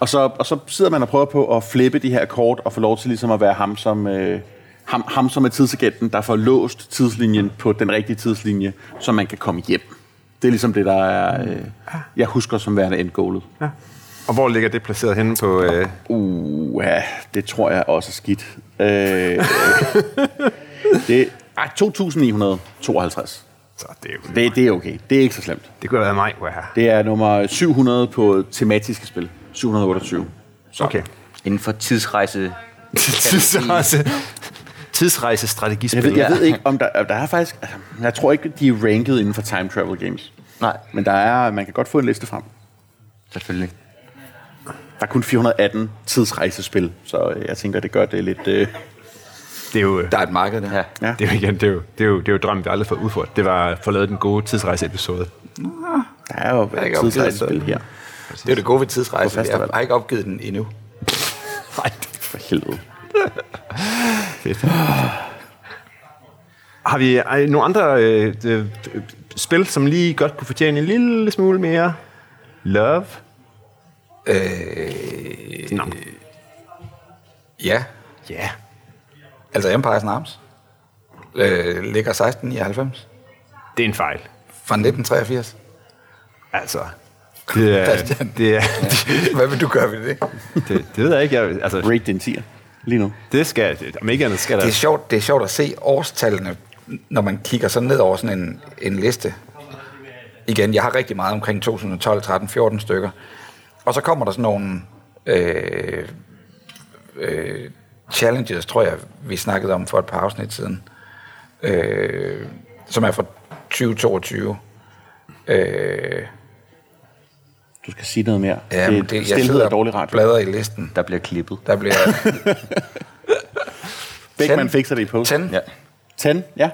Og så, og så sidder man og prøver på at flippe de her kort, og få lov til ligesom at være ham som, øh, ham, ham som er tidsagenten, der får låst tidslinjen på den rigtige tidslinje, så man kan komme hjem. Det er ligesom det, der er, øh, jeg husker som værende endgålet. Ja. Og hvor ligger det placeret henne på... Øh, Uh, ja, det tror jeg også er skidt. Øh, [LAUGHS] det er 2952. så det, er jo, Det, det er okay. Det er ikke så slemt. det kunne have været mig, hvor jeg her. Det er nummer 700 på tematiske spil. 728. Så. Okay. Inden for tidsrejse... [LAUGHS] Tidsrejse. Tidsrejse Jeg strategispil. ved, jeg ved ikke, om der, der er faktisk... Altså, jeg tror ikke, de er ranket inden for time travel games. Nej, Men der er, man kan godt få en liste frem. selvfølgelig. Der er kun 418 tidsrejsespil, så jeg tænker, det gør det lidt... Øh, Det er jo... Der er et marked der. Ja. ja. Det er jo igen, det er jo, det er jo, det er jo drømmen, vi aldrig fået udført. Det var at få lavet den gode tidsrejse-episode. Der er jo ikke opgivet tidsrejsespil det. her. Det er jo det gode ved tidsrejse. Jeg har ikke opgivet den endnu. [LAUGHS] Nej, For helvede. [LAUGHS] fedt. Har vi ej, nogle andre øh, øh, spil, som lige godt kunne fortjene en lille smule mere love? Øh, Nå. ja, Ja. altså Empire's Arms øh, ligger 16 i 90 Det er en fejl. fra 1983. Altså, [LAUGHS] det er, det, er, Hvad vil du gøre ved det? det, det ved jeg ikke. Jeg, altså, Rate den 10'er lige nu. det skal, det, om ikke andet skal. Det er sjovt, det er sjovt at se årstallene, når man kigger sådan ned over sådan en, en liste. Igen, jeg har rigtig meget omkring 2012, 13, 14 stykker. Og så kommer der sådan nogle øh, øh, challenges, tror jeg, vi snakkede om for et par afsnit siden, øh, som er fra 2022. Øh, Du skal sige noget mere. ja, det, det, jeg sidder er dårlig radio. bladrer i listen. Der bliver klippet. Der bliver [LAUGHS] Beckmann fikser det i post. 10 Ja. 10, ja.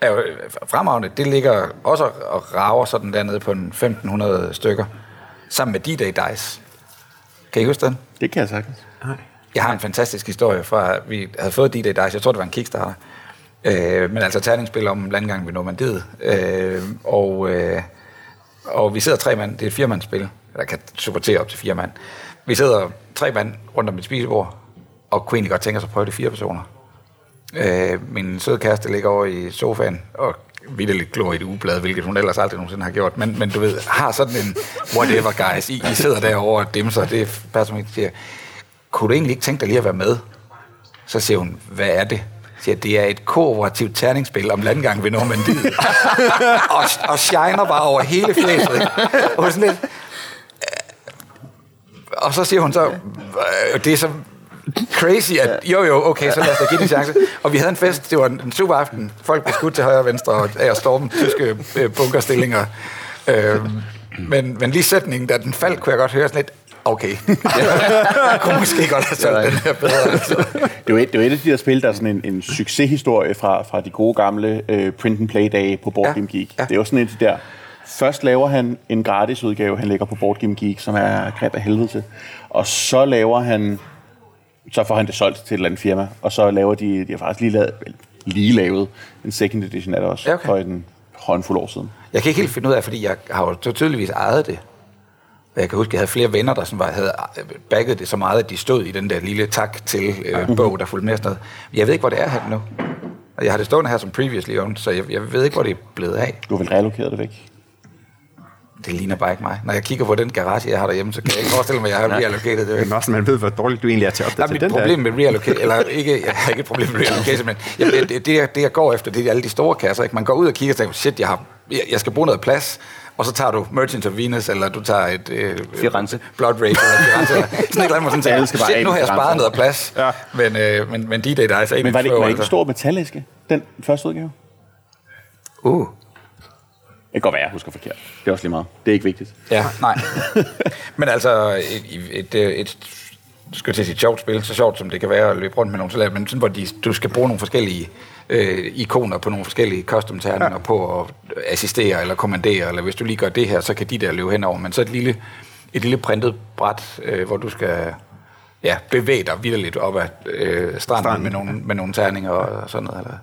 er jo øh, fremragende. Det ligger også og rager sådan dernede på en 1500 stykker, sammen med D-Day Dice. Kan I huske den? Det kan jeg sagtens. Jeg har en fantastisk historie fra, at vi havde fået D-Day Dice. Jeg tror, det var en Kickstarter. Øh, men altså terningsspil om landgang ved Normandiet. Øh, og, øh, og vi sidder tre mand. Det er et firemandsspil, der kan supportere op til fire mand. Vi sidder tre mand rundt om et spisebord, og kunne egentlig godt tænke os at prøve det fire personer. Øh, min søde kæreste ligger over i sofaen og vidderligt glor i et ugeblad, hvilket hun ellers aldrig nogensinde har gjort. Men, men du ved, har sådan en whatever guys, I, I sidder derovre og dimser, det er der siger, kunne du egentlig ikke tænke dig lige at være med? Så siger hun, hvad er det? Siger, det er et kooperativt terningsspil om landgang ved Normandiet. [LAUGHS] og, og shiner bare over hele flæset. Og sådan lidt, og så siger hun så, øh, det er så crazy, at jo jo, okay, så lad os da give det en chance. Og vi havde en fest, det var en super aften. Folk blev skudt til højre og venstre og af at storme tyske øh, bunkerstillinger. Øh, men, men lige sætningen, da den faldt, kunne jeg godt høre sådan lidt, okay, jeg kunne måske godt have solgt den her bedre. Altså. Det er, jo et, det er et af de der spil, der er sådan en, en succeshistorie fra, fra de gode gamle øh, print and play dage på Board Ja, Game Geek. ja. Det er jo sådan et af de der... Først laver han en gratis udgave, han lægger på Board Game Geek, som er greb af helvede til. Og så laver han... Så får han det solgt til et eller andet firma, og så laver de... De har faktisk lige lavet, lige lavet en second edition af det også, okay. for en håndfuld år siden. Jeg kan ikke helt finde ud af, fordi jeg har jo tydeligvis ejet det. Jeg kan huske, at jeg havde flere venner, der sådan var, havde bagget det så meget, at de stod i den der lille tak til øh, bog, der fulgte med sådan noget. Jeg ved ikke, hvor det er her nu. Og jeg har det stående her som previously owned, så jeg, jeg ved ikke, hvor det er blevet af. Du har vel relokeret det væk? Det ligner bare ikke mig. Når jeg kigger på den garage, jeg har derhjemme, så kan jeg ikke forestille mig, at jeg har [LAUGHS] reallocated det. Men også, man ved, hvor dårligt du egentlig er til at Der er opdatere den problem med reallocate, eller ikke, jeg har ikke et problem med reallocation, men jeg, det, det, det, jeg- går efter, det er alle de store kasser. Ikke? Man går ud og kigger og tænker, shit, jeg, har, jeg, jeg skal bruge noget plads, og så tager du Merchant of Venus, eller du tager et... Øh, Firenze. Blood Rage, eller Firenze. Eller, [LAUGHS] sådan et eller andet, sådan tænker, shit, nu har jeg sparet noget plads, ja. men, øh, men, men D-Day, der er altså ikke Men var det, var det ikke en stor metallæske, den første udgave? Uh, kan godt være, jeg husker forkert. Det er også lige meget. Det er ikke vigtigt. ja, nej. [LAUGHS] men altså, et, et, et, et skal til at sige, et sjovt spil, så sjovt som det kan være at løbe rundt med nogle salat, men sådan, hvor de, du skal bruge nogle forskellige øh, ikoner på nogle forskellige custom-terninger ja. på at assistere eller kommandere, eller hvis du lige gør det her, så kan de der løbe henover. Men så et lille, et lille printet bræt, øh, hvor du skal ja, bevæge dig vidderligt op ad øh, stranden, stranden med, nogle, med nogle terninger og sådan noget. Eller.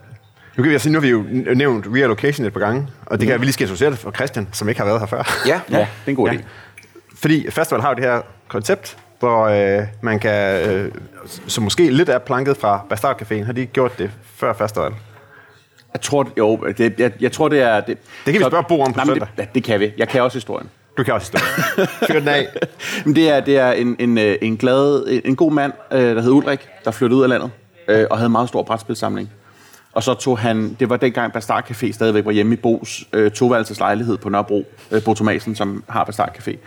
Nu kan vi, altså, nu har vi jo nævnt reallocation et par gange, og det kan vi lige skal det for Christian, som ikke har været her før. Ja, Ja, det er en god idé. Ja. Fordi festival har jo det her koncept, hvor øh, man kan, øh, som måske lidt er planket fra Bastard Caféen, har de gjort det før festival? Jeg tror, jo, det, jeg, jeg tror, det er... Det, Det kan vi spørge Bo om på Nej, søndag. Det, ja, det kan vi. Jeg kan også historien. Du kan også stå. [LAUGHS] Fyr den af. Men det er, det er en, en, øh, en glad, en, en god mand, øh, der hed Ulrik, der flyttede ud af landet, øh, og havde en meget stor brætspilsamling. Og så tog han, det var dengang Bastard Café stadigvæk var hjemme i Bos øh, toværelses lejlighed på Nørrebro, øh, Bo Thomasen, som har Bastard Café.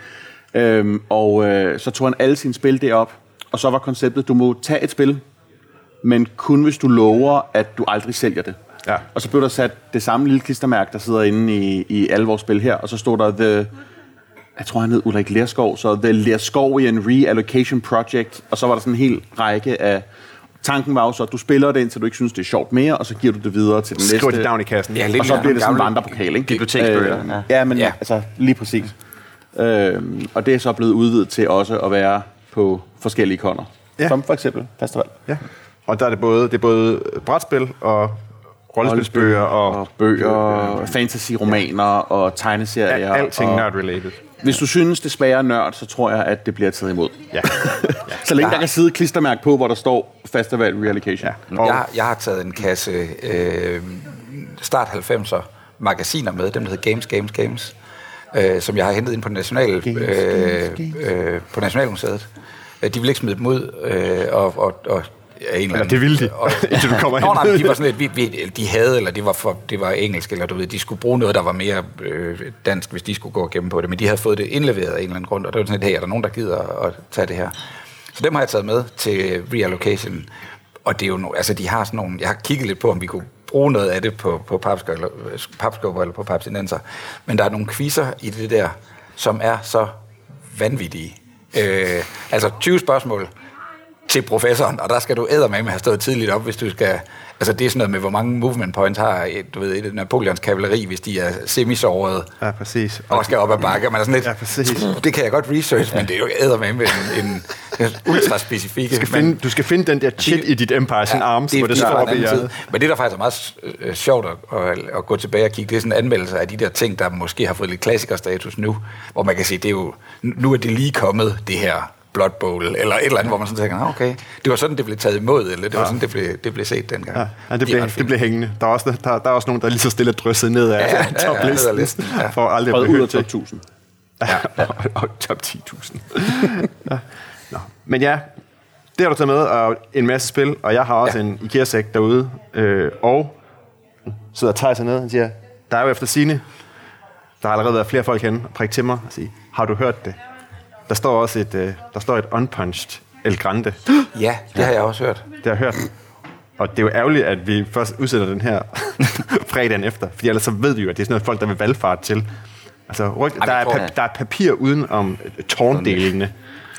Øhm, og øh, så tog han alle sine spil derop, og så var konceptet, du må tage et spil, men kun hvis du lover, at du aldrig sælger det. Ja. Og så blev der sat det samme lille klistermærke, der sidder inde i, i alle vores spil her, og så stod der The, jeg tror han hed Ulrik Lerskov, så The Lerskovian Reallocation Project, og så var der sådan en hel række af, tanken var jo så, at du spiller det indtil du ikke synes, det er sjovt mere, og så giver du det videre til den Skriv næste. det down i kassen. Ja, lidt og så bliver det sådan en vandrepokal, ikke? biblioteksbøger, Øh, ja. ja, men Ja. altså lige præcis. Øhm, og det er så blevet udvidet til også at være på forskellige koner. Ja. Ja. Som for eksempel festival. Ja. Og der er det både, det er både brætspil og rollespilsbøger og, og bøger, fantasy-romaner og tegneserier. ja, alting og, nerd-related. Hvis du synes, det smager nørd, så tror jeg, at det bliver taget imod. Ja. [LAUGHS] Så længe der kan sidde klistermærke på, hvor der står Festival Reallocation. ja. Og, Jeg, har- jeg har taget en kasse øh, start 90'er magasiner med, dem der hedder Games, Games, Games, øh, som jeg har hentet ind på, national, Games, øh, Games, øh, på Nationalmuseet. Øh, De vil ikke smide dem ud, øh, og, og, og af en eller anden... det ville de, og, [LAUGHS] indtil du kommer Nå, hen. nej, men de var sådan lidt, vi, vi, de havde, eller det var, for, det var engelsk, eller du ved, de skulle bruge noget, der var mere øh, dansk, hvis de skulle gå og gemme på det, men de havde fået det indleveret af en eller anden grund, og det var sådan lidt, hey, er der nogen, der gider at tage det her? Så dem har jeg taget med til reallocation, og det er jo no, altså de har sådan nogle, jeg har kigget lidt på, om vi kunne bruge noget af det på, på papskubber eller, eller på papsinenser, men der er nogle quizzer i det der, som er så vanvittige. Øh, altså 20 spørgsmål, til professoren, og der skal du eddermame have stået tidligt op, hvis du skal... Altså det er sådan noget med, hvor mange movement points har du ved, et Napoleons kavaleri, hvis de er semisårede ja, præcis. og skal op ad bakke. Man er sådan lidt, Ja, præcis. det kan jeg godt research, men det er jo eddermame en, en, en ultra specifik. Du skal, finde, du skal finde den der chit i dit Empire's ja, Arms, hvor det står fra op i tid. Men det, der faktisk er meget øh, sjovt at, at, at, gå tilbage og kigge, det er sådan en anmeldelse af de der ting, der måske har fået lidt klassikerstatus nu, hvor man kan sige, det er jo, nu er det lige kommet, det her Blood Bowl, eller et eller andet, hvor man sådan tænker, "Nå, okay, det var sådan, det blev taget imod, eller det var sådan, det blev, det blev set dengang. Ja, ja det, De blev, ret det blev hængende. Der er, også, der, der er også nogen, der er lige så stille drysset ned af Ja, ja, ja, ja, [LAUGHS] toplisten, ned ad listen, ja. for aldrig at til. top 1000. Ja, [LAUGHS] og, og top 10.000. [LAUGHS] ja. Nå. Men ja, det har du taget med, og en masse spil, og jeg har også Ja. ja. en IKEA-sæk derude, øh, og sidder Thijs hernede og siger, der er jo efter sine, der har allerede været flere folk henne og prikke til mig og sige, har du hørt det? Der står også et, øh, der står et unpunched El Grande. [GASPS] Ja, det har jeg også hørt. Det har jeg hørt. Og det er jo ærgerligt, at vi først udsætter den her [LAUGHS] fredagen efter, fordi ellers så ved vi jo, at det er sådan noget folk, der vil valgfart til. Altså, ryg, Ej, der, er der er papir uden om øh, tårndelene.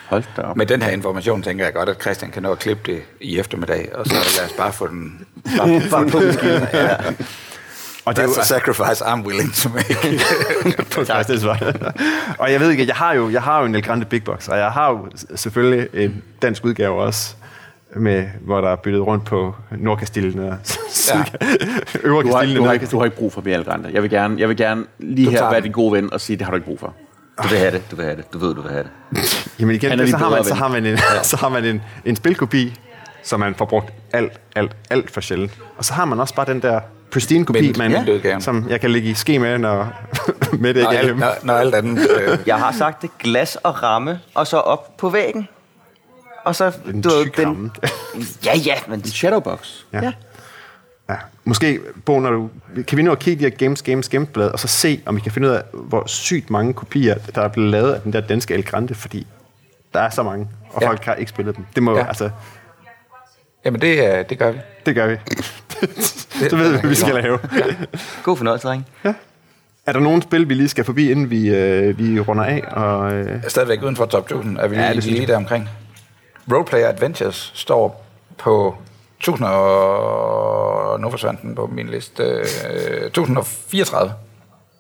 Hold da op. Med den her information tænker jeg godt, at Christian kan nå at klippe det i eftermiddag, og så lad os bare få den bare, bare på maskinen. [LAUGHS] Ja. Og det er jo a sacrifice I'm willing to make. [LAUGHS] første svar. og jeg ved ikke, jeg har jo, jeg har jo en El Grande Big Box, og jeg har jo selvfølgelig en dansk udgave også, med, hvor der er byttet rundt på Nordkastillen og [LAUGHS] Ja. Øvre Du har, du, har ikke, du har ikke brug for mere Algrande. Jeg vil gerne, jeg vil gerne lige Du her være din gode ven og sige, det har du ikke brug for. Du vil have det, du vil have det. Du ved, du vil have det. Jamen igen, så din har, man, så har man, en, [LAUGHS] så har man en, en spilkopi, som man får brugt alt, alt, alt for sjældent. Og så har man også bare den der pristine kopi, Mint- man, mintudgaven. som jeg kan lægge i ske med, når [LAUGHS] med det ikke er når, når alt andet... Øh, [LAUGHS] Jeg har sagt det, glas og ramme, og så op på væggen. Og så, En du ved, tyk ramme. Ja, ja, men... Shadowbox. Ja. ja. Måske, Bo, når du, kan vi nu at kigge i de her Games, Games, Games blad, og så se, om vi kan finde ud af, hvor sygt mange kopier, der er blevet lavet af den der danske El Grande, fordi der er så mange, og Ja. folk har ikke spillet dem. Det må Ja. ja. altså, jamen, det, det gør vi. det gør vi. Så ved vi, hvad vi skal lave. [LAUGHS] God fornøjelse, dreng. Er der nogen spil, vi lige skal forbi, inden vi, øh, vi runder af? Og, øh, Stadigvæk uden for top 1000 er vi Ja, ja, det lige, lige der omkring. Roleplayer Adventures står på 1000 og... Nu forsvandt den på min liste. Øh, 1034.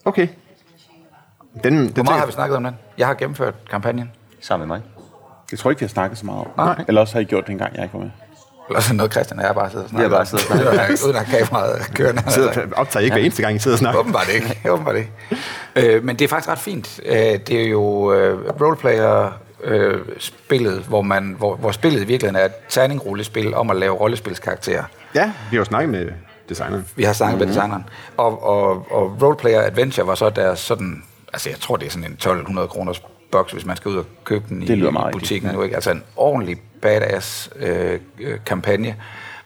okay. Den, den Hvor meget har vi snakket om den? Jeg har gennemført kampagnen. Sammen med mig. Jeg tror ikke, vi har snakket så meget om. Nej. Eller også har I gjort det en gang, jeg ikke var med. Eller sådan noget, Christian og jeg bare sidder og snakker. bare siddet og snakket. Uden at have- kameraet kørende. sidder, optager ikke hver eneste gang, I sidder og snakker. Åbenbart ikke. Åbenbart ikke. Øh, men det er faktisk ret fint. Øh, det er jo øh, roleplayer øh, spillet, hvor, man, hvor, hvor spillet i virkeligheden er et terningrollespil om at lave rollespilskarakterer. Ja, vi har jo snakket med designeren. Vi har snakket med designeren. Og, og, og Roleplayer Adventure var så deres sådan, altså jeg tror det er sådan en 1200 kroners boks, hvis man skal ud og købe den i, Det meget i butikken nu. Ikke? Altså en ordentlig badass øh, øh, kampagne,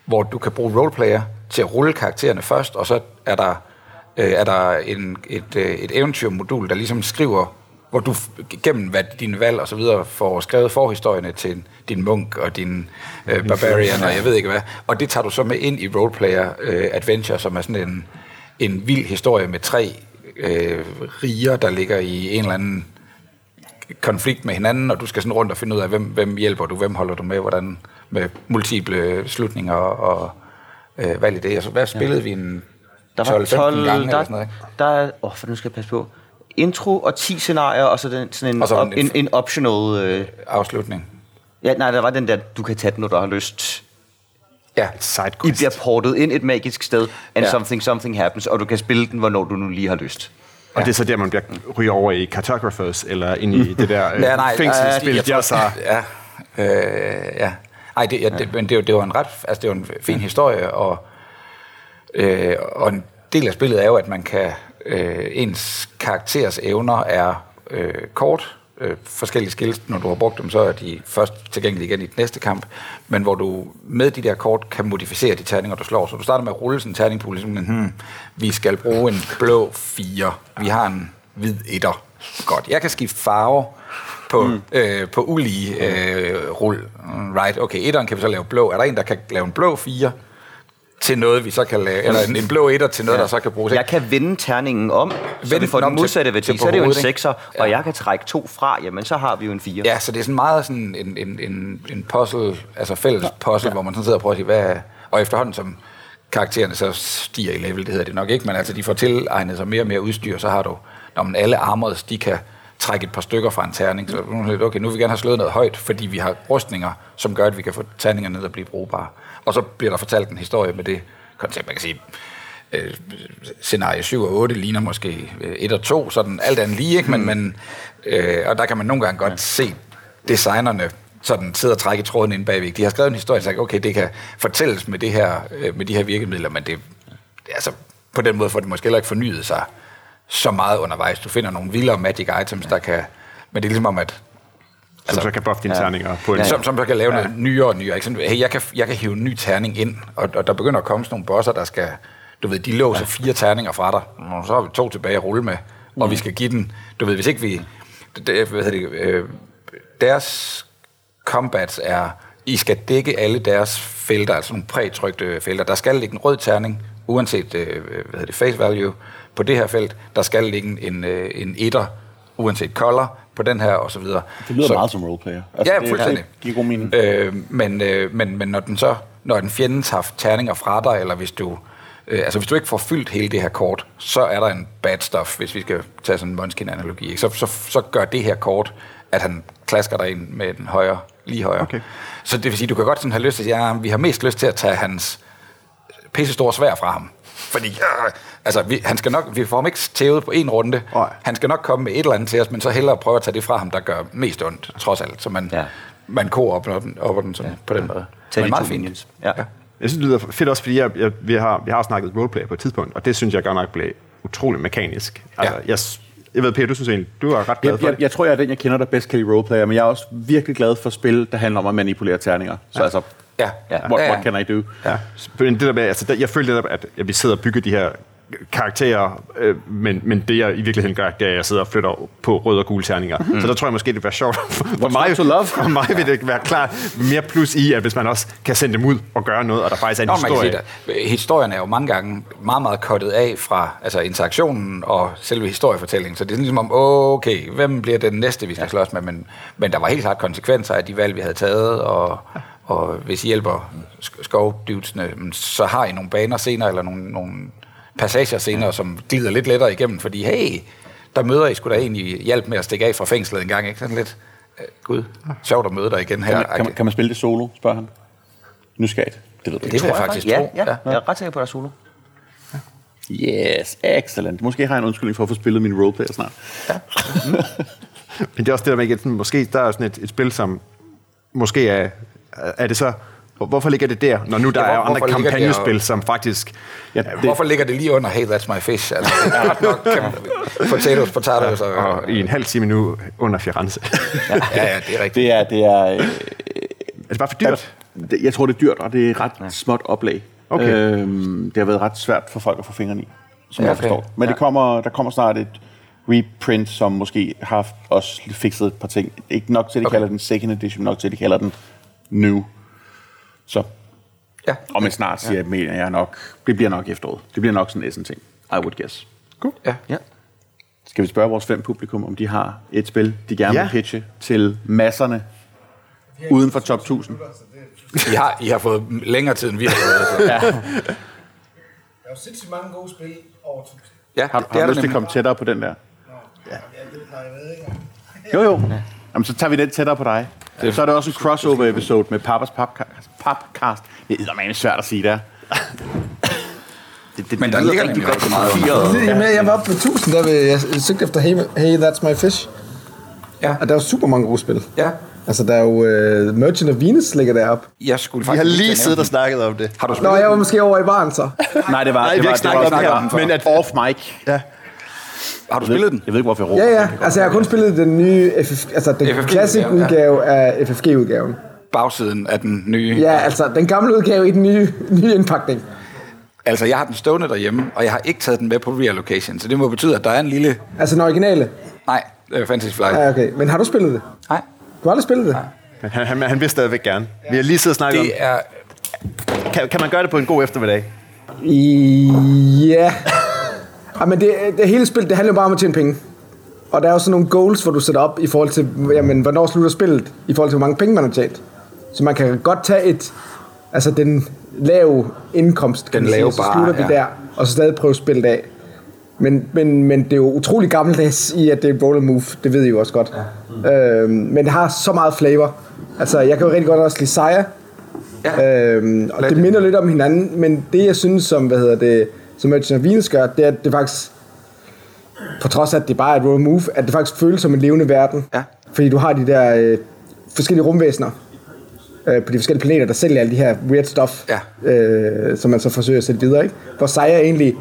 hvor du kan bruge Roleplayer til at rulle karaktererne først, og så er der, øh, er der en, et, øh, et eventyrmodul, der ligesom skriver, hvor du gennem hvad, dine valg og så videre får skrevet forhistorierne til din munk og din øh, barbarian og jeg ved ikke hvad. Og det tager du så med ind i Roleplayer øh, Adventure, som er sådan en, en vild historie med tre øh, riger, der ligger i en eller anden konflikt med hinanden, og du skal sådan rundt og finde ud af, hvem, hvem hjælper du, hvem holder du med, hvordan med multiple slutninger og øh, valg i det. Altså, hvad spillede ja. vi en Der var 12-15 12, gange eller der, sådan noget? ikke? der er, åh, for nu skal jeg passe på. Intro og 10 scenarier, og så den, sådan en, Og så op, en- en, en optional... Øh, Afslutning. ja, nej, der var den der, du kan tage den, når du har lyst. Ja, I Sidequest. bliver portet ind et magisk sted, and Ja. something, something happens, og du kan spille den, hvornår du nu lige har lyst. Og det er så der, man bliver ryger over i Cartographers, eller ind i det der øh, Ja, nej, fængselsspil, jeg de også har. Ja, øh, ja. Ej, det, ja, det, men det, var- det var en ret, altså det var en fin historie, og, øh, og en del af spillet er jo, at man kan, øh, ens karakteres evner er øh, kort, øh, forskellige skills, når du har brugt dem, så er de først tilgængelige igen i den næste kamp, men hvor du med de der kort kan modificere de terninger, du slår. Så du starter med at rulle sådan en terningpool, ligesom, hmm, vi skal bruge en blå 4, vi har en hvid etter. Godt, jeg kan skifte farve på, mm. øh, på ulige øh, rul. Right, okay, etteren kan vi så lave blå. Er der en, der kan lave en blå 4 til noget, vi så kan lave, eller en, en blå etter til noget, ja. der så kan bruges? Jeg kan vende terningen om, så Vende vi får den modsatte værdi, så er det jo en sekser, og jeg kan trække to fra, jamen så har vi jo en fire. Ja, så det er sådan meget sådan en, en, en, en puzzle, altså fælles puzzle, ja. hvor man sådan sidder og prøver at sige, hvad og efterhånden som karaktererne så stiger i level, det hedder det nok ikke, men altså de får tilegnet sig mere og mere udstyr, så har du, når man alle armors, de kan trække et par stykker fra en terning, så okay, nu vil vi gerne have slået noget højt, fordi vi har rustninger, som gør, at vi kan få terninger ned og blive brugbare. Og så bliver der fortalt en historie med det koncept, man kan sige, øh, scenarie 7 og 8 ligner måske øh, 1 og 2, sådan alt andet lige, ikke? Men, men, øh, og der kan man nogle gange godt se designerne sådan sidde og trække i tråden ind bagved. De har skrevet en historie, sagt, okay, det kan fortælles med, det her, øh, med de her virkemidler, men det, altså, på den måde får det måske heller ikke fornyet sig så meget undervejs. Du finder nogle vildere magic items, der kan... Men det er ligesom om, at Som så kan buffe dine terninger på en... Ja, som, som så kan lave noget nyere og nyere. Ikke? Sådan, hey, jeg, kan, jeg kan hive en ny terning ind, og, og der begynder at komme sådan nogle bosser, der skal, du ved, de låser ja. fire terninger fra dig, og så har vi to tilbage at rulle med, og Mm. vi skal give den, du ved, hvis ikke vi, det, hvad hedder det, øh, deres combats er, I skal dække alle deres felter, altså nogle prætrykte felter. Der skal ligge en rød terning, uanset øh, hvad hedder det, face value, på det her felt. Der skal ligge en, øh, en etter, uanset color, på den her, og så videre. Det lyder så, meget som roleplayer. Altså, Ja, det, fuldstændig. Det giver god mening. Øh, men, øh, men, men når den så, når den fjende tager terninger fra dig, eller hvis du, øh, altså hvis du ikke får fyldt hele det her kort, så er der en bad stuff, hvis vi skal tage sådan en Munchkin-analogi. Så, så, så gør det her kort, at han klasker dig ind med den højre, lige højre. Okay. Så det vil sige, du kan godt sådan have lyst til at ja, vi har mest lyst til at tage hans pisse store svær fra ham. Fordi, øh, altså, vi, han skal nok, vi får ham ikke tævet på en runde. Nej. Han skal nok komme med et eller andet til os, men så hellere prøve at tage det fra ham, der gør mest ondt, trods alt. Så man, Ja. ja. man koger op, op, op den sådan, ja. på den måde. Tag Men meget fint. Ja. Ja. Jeg synes, det lyder fedt også, fordi jeg, jeg, vi, har, vi har snakket roleplay på et tidspunkt, og det synes jeg godt nok blev utrolig mekanisk. Altså, Ja. jeg, jeg ved, Peter, du synes egentlig, du er ret glad Jeg, for jeg, det. jeg tror, jeg er den, jeg kender, der bedst kan lide roleplayer, men jeg er også virkelig glad for spil, der handler om at manipulere terninger. Så altså, Ja. Ja. what, what can I do? Ja. Men det der med, altså, der, jeg følte netop, at, at vi sidder og bygger de her karakterer, øh, men, men det jeg i virkeligheden gør, det er, at jeg sidder og flytter på røde og gule terninger. Mm. Så der tror jeg måske, det vil være sjovt. For mig, not to love? for mig vil det være klart mere plus i, at hvis man også kan sende dem ud og gøre noget, og der faktisk er en Nå, man kan historie. sige, historien er jo mange gange meget, meget kottet af fra altså interaktionen og selve historiefortællingen. Så det er sådan ligesom om, okay, hvem bliver den næste, vi skal ja. slås med? Men, men der var helt klart konsekvenser af de valg, vi havde taget, og, og hvis I hjælper sk- skovdudesene, så har I nogle baner senere, eller nogle, nogle passager senere, ja. som glider lidt lettere igennem, fordi hey, der møder I skulle da egentlig hjælp med at stikke af fra fængslet en gang, ikke? Sådan lidt, øh, gud, sjovt at møde dig igen her. Kan, man, kan, man, kan man spille det solo, spørger han. Nysgerrigt. Det ved det ikke. vil jeg faktisk ja, tro. ja, ja. Jeg er ret sikker på, at der er solo. Yes, excellent. Måske har jeg en undskyldning for at få spillet min roleplayer snart. [LAUGHS] Men det er også det der med, at måske der er sådan et, et spil, som måske er, er det så Hvor- Hvorfor ligger det der, når nu der Ja, ja, hvor- er andre kampagnespil, og- som faktisk... Ja, Det, Hvorfor ligger det lige under Hey, That's My Fish? Altså, ret nok kan- potatoes, potatoes og... Og i en halv time nu under Firenze. Ja, ja, det er rigtigt. Det er, det er, øh, er det bare for dyrt? det- jeg tror, det er dyrt, og det er ret ja. småt oplag. Okay. Øhm, det har været ret svært for folk at få fingrene i, som Ja, jeg okay. forstår. Men det kommer, der kommer snart et reprint, som måske har også fikset et par ting. Ikke nok til, at de okay. kalder den second edition, nok til, at de kalder den new. Så Ja. om en snart siger, ja. mener jeg nok, det bliver nok efteråret. Det bliver nok sådan en ting, I would guess. Cool. Ja. Ja. Skal vi spørge vores fem publikum, om de har et spil, de gerne Ja. vil pitche til masserne uden for top 1000? I har, I har fået længere tid, end vi har fået. [LAUGHS] Så. Ja. Der er jo sindssygt mange gode spil over 1000. Ja, Har, det har er du lyst til at komme tættere på den der? Ja, det, nej, jeg ved ikke. Jo, jo. Jamen, så tager vi den tættere på dig. Så er det også en crossover-episode med Pappas Papcast. Papcast. Det er eddermame svært at sige der. Det, det, Men der det ligger rigtig godt meget. Det er med, jeg var oppe på 1000, der vil jeg søgte efter Hey, hey That's My Fish. Ja. Og der er jo super mange gode spil. Ja. Altså, der er jo uh, Merchant of Venus ligger deroppe. Jeg skulle Vi faktisk har lige siddet og snakket om det. Har du Nå, spillet jeg var måske over i baren så. Nej, det var, Nej, det vi har var, ikke snakket det var, om det her, det men var at- off mic. Ja. Har du spillet den? Jeg ved ikke, hvorfor jeg råber. Ja, ja. Altså, jeg har kun spillet den nye, FF, altså den FFG classic udgave, udgave af FFG-udgaven. Bagsiden af den nye. Ja, altså den gamle udgave i den nye, [LAUGHS] nye indpakning. Altså, jeg har den stående derhjemme, og jeg har ikke taget den med på reallocation, så det må betyde, at der er en lille... Altså den originale. Nej, det er Fantasy Flight. Ja, okay. Men har du spillet det? Nej, Du har aldrig spillet det? Men han, han, han vil stadigvæk gerne. Vi har lige siddet og snakket det er... om, kan, kan man gøre det på en god eftermiddag? Ja. [LAUGHS] ja men det, det hele spil, det handler jo bare om at tjene penge. Og der er jo sådan nogle goals, hvor du sætter op i forhold til, jamen, hvornår slutter spillet, i forhold til, hvor mange penge man har tjent. Så man kan godt tage et, altså den lave indkomst, kan Den sige, lave og så slutter vi ja. der, og så stadig prøve spillet af. Men, men, men det er jo utrolig gammeldags i, at det er roller move. Det ved I jo også godt. Ja. Øhm, men det har så meget flavor. Altså, jeg kan jo rigtig godt også lide Sire. Ja. Øhm, og det minder lidt om hinanden, men det jeg synes, som, hvad hedder det, som Merchant of Venus gør, det er, at det faktisk, på trods af, at det bare er et roll move, at det faktisk føles som en levende verden. Ja. Fordi du har de der øh, forskellige rumvæsener øh, på de forskellige planeter, der sælger alle de her weird stuff, Ja. øh, som man så forsøger at sætte videre. Ikke? Hvor Sire egentlig,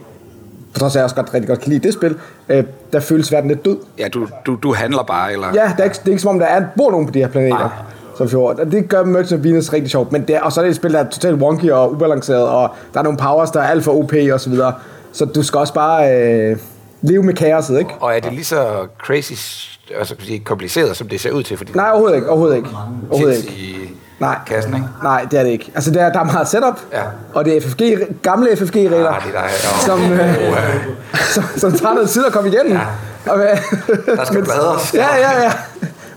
på trods af, at jeg også godt, rigtig godt kan lide det spil, øh, der føles verden lidt død. Ja, du, du, du handler bare, eller... Ja, det er, ikke, det er ikke som om, der er, bor nogen på de her planeter. Som fjord. Og det gør Merchant of Venus rigtig sjovt. Men det er, og så er det et spil, der er totalt wonky og ubalanceret, og der er nogle powers, der er alt for OP og så videre. Så du skal også bare øh, leve med kaoset, ikke? Og er det lige så crazy, altså kan sige, kompliceret, som det ser ud til? Fordi Nej, overhovedet ikke. Overhovedet ikke. Overhovedet ikke. Nej. kassen, ikke? Nej, det er det ikke. Altså, der, der er meget setup, Ja. og det er FFG, gamle FFG-regler, Ah, ja. som, øh, [LAUGHS] som, som tager noget tid at komme igennem. Ja. Og, hvad- Der skal [LAUGHS] bladres. Ja, ja, ja.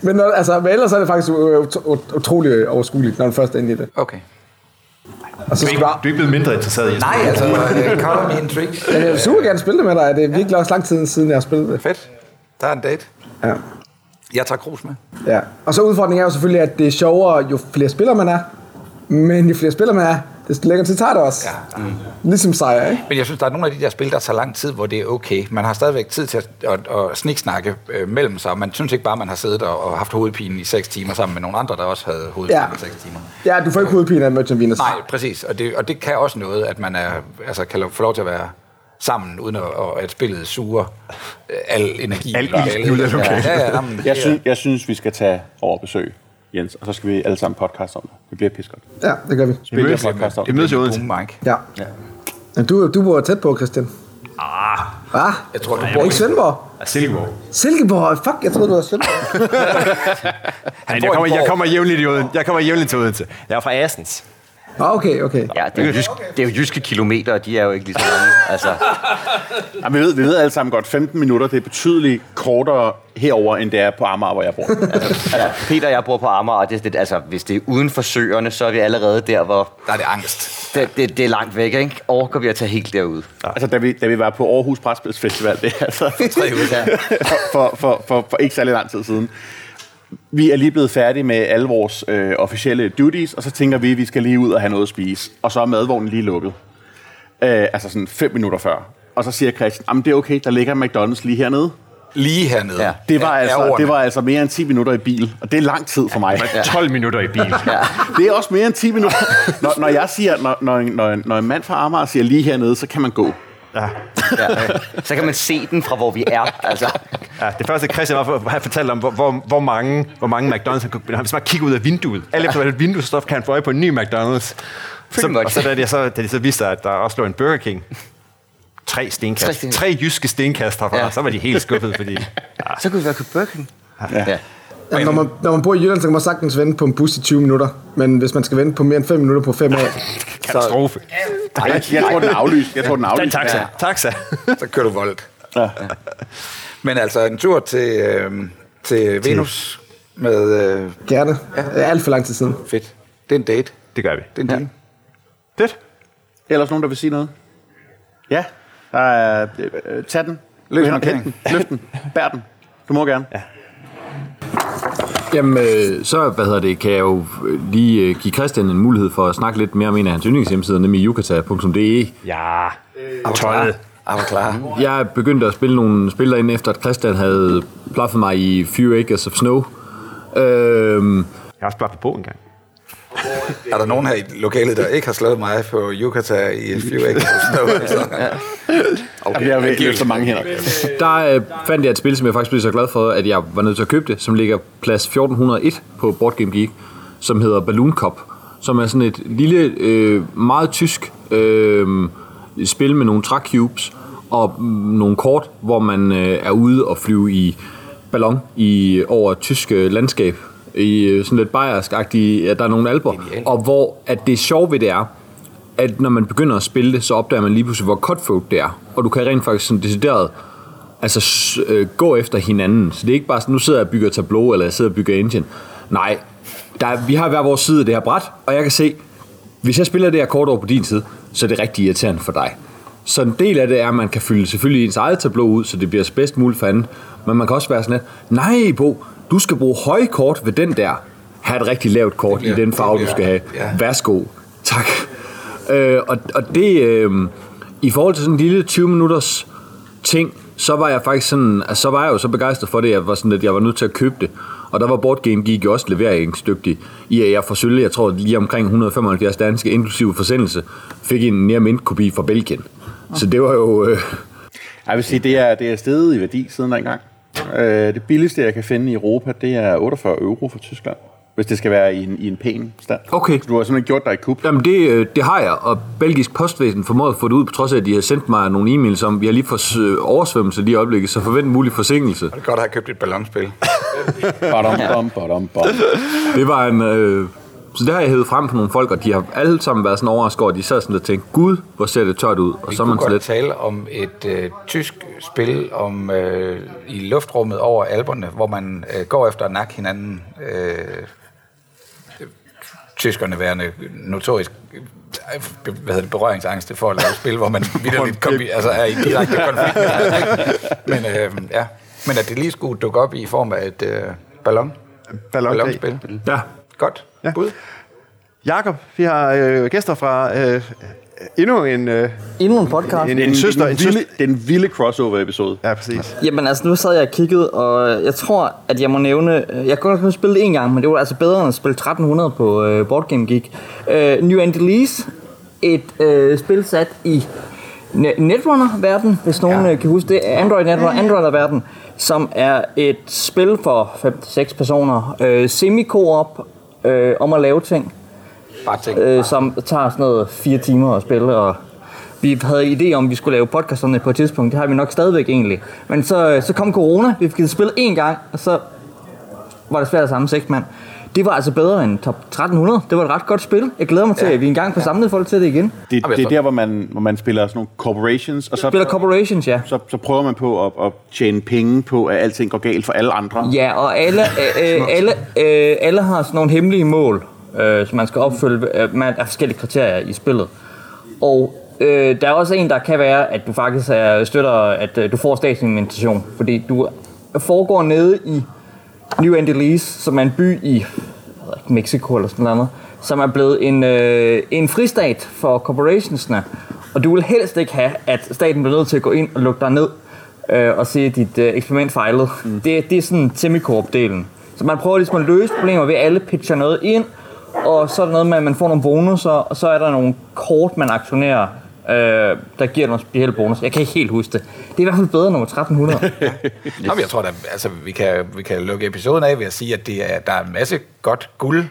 Men, når, altså, men ellers er det faktisk ut- ut- utroligt overskueligt, når den først er inde i det. Okay. Og så skal du bare... Du er ikke blevet mindre interesseret i Nej, altså, uh, color me intrigued. [LAUGHS] Men jeg vil super gerne spille det med dig. Det er virkelig også lang tid siden, jeg har spillet det. Fedt. Der er en date. Ja. Jeg tager krus med. ja. Og så udfordringen er jo selvfølgelig, at det er sjovere, jo flere spillere man er. Men jo flere spillere man er, desto længere tid tager det også. Ja. Mm. Ligesom sejr, ikke? Men jeg synes, der er nogle af de der spil, der tager lang tid, hvor det er okay. Man har stadigvæk tid til at, at, at sniksnakke øh, mellem sig. Man synes ikke bare, man har siddet og, og haft hovedpine i 6 timer sammen med nogle andre, der også havde hovedpine Ja. i 6 timer. Ja, du får ikke hovedpine af Merchant Venus. Nej, præcis. Og det, og det kan også noget, at man er, altså, kan få lov til at være sammen, uden at, at spillet suger øh, al energi. Al i lokalet. ilten ud af lokalet. Ja, ja, jamen, Jeg, det synes, jeg synes, vi skal tage over og besøge Jens, og så skal vi alle sammen podcast om det. Det bliver pissegodt. Ja, det gør vi. Spil mødes- podcast om det. mødes i Odense. Mike. Ja. Men du, du bor tæt på, Christian. Ah. Hvad? Jeg tror, du Bor i Svendborg? Silkeborg. Silkeborg? Fuck, jeg troede, du var Svendborg. [LAUGHS] Men jeg kommer, jeg kommer jævnligt i Odense. Jeg kommer jævnligt til Odense. Jeg er fra Assens. Ah, okay, okay. Ja, det er, jo jysk, det er jo jyske kilometer, og de er jo ikke lige så mange. Altså, Ja, vi, ved, vi ved alle sammen godt, 15 minutter, det er betydeligt kortere herover end det er på Amager, hvor jeg bor. altså, Peter og jeg bor på Amager, og det, det, altså, hvis det er uden for søerne, så er vi allerede der, hvor Der er det angst. det, det, det er langt væk, ikke? Orker vi at tage helt derud? altså, da vi, da vi var på Aarhus Brætspilsfestival, det er altså Tre uger. for, [LAUGHS] for, for, for, for ikke særlig lang tid siden. Vi er lige blevet færdige med alle vores øh, officielle duties, og så tænker vi, at vi skal lige ud og have noget at spise. Og så er madvognen lige lukket. Øh, altså sådan fem minutter før. Og så siger Christian, at det er okay, der ligger McDonald's lige hernede. Lige hernede. Ja. Det var, er altså, det var altså mere end 10 minutter i bil, og det er lang tid for mig. 12 minutter i bil. [LAUGHS] Det er også mere end 10 minutter. Når, når jeg siger, når, når, når, når en mand fra Amager siger lige hernede, så kan man gå. Ja, øh, så kan man se den fra, hvor vi er. Altså, Ja, det første, Christian var for, han fortalte om, hvor, hvor, hvor, mange, hvor mange McDonald's han kunne... Hvis man kigger ud af vinduet, alt efter hvad et vindue står, kan han få øje på en ny McDonald's. Så, og så da, de så, da de så viste sig, at der også lå en Burger King, tre Tre stenkast, stenkast. tre jyske stenkast herfra, Ja. ja. så var de helt skuffede, fordi... [LAUGHS] så kunne vi være købt Burger King. Ja. ja. Altså, når, man, når man bor i Jylland, så kan man sagtens vente på en bus i 20 minutter. Men hvis man skal vente på mere end 5 minutter på 5 af, [LAUGHS] Katastrofe. Jeg, jeg tror, den er aflyst. Jeg tror, den er Den aflyst. taxa. Ja. Taxa. Så kører du voldt. Ja. Men altså en tur til, øh, til Venus med... Øh, gerne. Ja. Alt for lang tid siden. fedt. Det er en date. Det gør vi. Det er en deal. Fedt. Ellers nogen, der vil sige noget? Ja. Der er, øh, tag den. Løs den. Løft den. Bær den. Du må gerne. Ja. Jamen, øh, så hvad hedder det, kan jeg jo øh, lige øh, give Christian en mulighed for at snakke lidt mere om en af hans yndlingshjemmesider, nemlig yukata.de. Ja. Tøjet. Jeg var klar. Jeg begyndte at spille nogle spil derinde, efter at Christian havde plaffet mig i Few Acres of Snow. Øhm, Jeg har også bare på en gang. Er der nogen her i lokalet, der ikke har slået mig på Yucata i et few acres of snow? Altså, ja. Okay. Jeg vil løfte mange hænder. der øh, fandt jeg et spil, som jeg faktisk blev så glad for, at jeg var nødt til at købe det, som ligger plads 1401 på Board Game Geek, som hedder Balloon Cup, som er sådan et lille, øh, meget tysk øh, spil med nogle track cubes og nogle kort, hvor man øh, er ude og flyve i ballon i over tysk øh, landskab i øh, sådan lidt bayersk ja, der er nogle alber, og hvor at det sjove ved det er, at når man begynder at spille det, så opdager man lige pludselig, hvor cutthroat det er. Og du kan rent faktisk sådan decideret altså, øh, gå efter hinanden. Så det er ikke bare sådan, nu sidder jeg og bygger tableau, eller jeg sidder og bygger engine. Nej, der er, vi har hver vores side af det her bræt, og jeg kan se, hvis jeg spiller det her kort over på din side, så er det rigtig irriterende for dig. Så en del af det er, at man kan fylde selvfølgelig ens eget tableau ud, så det bliver bedst muligt for andet. Men man kan også være sådan lidt, nej Bo, du skal bruge høje kort ved den der. Ha' et rigtig lavt kort bliver- i den farve, du bliver- skal have. ja. Værsgo. Tak. Øh, og, og det, øh, i forhold til sådan en lille 20 minutters ting, så var jeg faktisk sådan, altså, så var jeg jo så begejstret for det, at jeg var sådan, at jeg var nødt til at købe det. Og der var Board Game Geek jo også leveringsdygtig i, at jeg sølv, jeg tror lige omkring 175 danske, inklusive forsendelse, fik en nær mint kopi fra Belgien. Så det var jo... Øh, Jeg vil sige, det er, det er steget i værdi siden dengang. Øh, det billigste, jeg kan finde i Europa, det er 48 euro for Tyskland. Hvis det skal være i en, i en pæn stand. Okay. Så du har simpelthen gjort dig i kub. Jamen det, øh, det har jeg, og Belgisk Postvæsen formåede at få det ud, på trods af, at de har sendt mig nogle e-mails om, vi har lige fået øh, oversvømmelse lige i øjeblikket, så forvent en mulig forsinkelse. Det er godt at have købt et ballonspil. Badum, bom, badum, bom. Det var en... Øh, så det har jeg hævet frem på nogle folk, og de har alle sammen været sådan overrasket over, de sad sådan og tænkte, gud, hvor ser det tørt ud. Og Vi så kunne man så godt lidt, tale om et øh, tysk spil om øh, i luftrummet over alberne, hvor man øh, går efter at nakke hinanden. Øh, tyskerne værende notorisk øh, hvad hedder det, berøringsangste for at lave spil, hvor man [LAUGHS] vitterligt kom, altså er i direkte konflikt. Men øh, ja, men at det lige skulle dukke op i form af et øh, ballon, Ballon ballonspil. ja, Godt. Ja. Bud. Jakob, vi har øh, gæster fra øh, endnu en, øh, Endnu en podcast. en, er en søster. En en søster. vilde, det er en vilde crossover-episode. Ja, præcis. Jamen altså, nu sad jeg og kiggede, og jeg tror, at jeg må nævne... Jeg kunne godt have spillet det en gang, men det var altså bedre end at spille 1300 på uh, Board Game Geek. Uh, New Angeles, et uh, spil sat i Ne- Netrunner-verden, hvis nogen ja. kan huske det. Android Netrunner, Android-verden, som er et spil for 5-6 personer. Uh, semi-co-op uh, om at lave ting Bare tænk. øh, som tager sådan noget fire timer at spille, og vi havde idé om, at vi skulle lave podcasterne på et tidspunkt. Det har vi nok stadigvæk egentlig. Men så, så kom corona, vi fik spillet én gang, og så var det svært at samle seks mand. Det var altså bedre end top 1300. Det var et ret godt spil. Jeg glæder mig til, at vi engang får samlet folk til det igen. Det, det er der, hvor man, hvor man spiller sådan nogle corporations, og så, Spiller Corporations, ja. så, så prøver man på at, at tjene penge på, at alting går galt for alle andre. Ja, og alle, [LAUGHS] øh, øh, alle, øh, alle har sådan nogle hemmelige mål, øh, som man skal opfylde. Øh, man forskellige kriterier i spillet. Og øh, der er også en, der kan være, at du faktisk er, støtter, at øh, du får statsinvitation. Fordi du foregår nede i New Angeles, som er en by i Mexico eller sådan noget, som er blevet en, øh, en fristat for corporationsne. Og du vil helst ikke have, at staten bliver nødt til at gå ind og lukke dig ned. øh, og se dit øh, eksperiment fejlet. Mm. Det, det er sådan semikorp-delen. Så man prøver ligesom at løse problemer ved, at alle pitcher noget ind, og så er der noget med, at man får nogle bonusser, og så er der nogle kort, man aktionerer, øh, der giver nogle specielle bonus. Jeg kan ikke helt huske det. Det er i hvert fald bedre end nummer 1300. [LAUGHS] Nå, men jeg tror, at altså, vi, kan, vi kan lukke episoden af ved at sige, at det er, der er en masse godt guld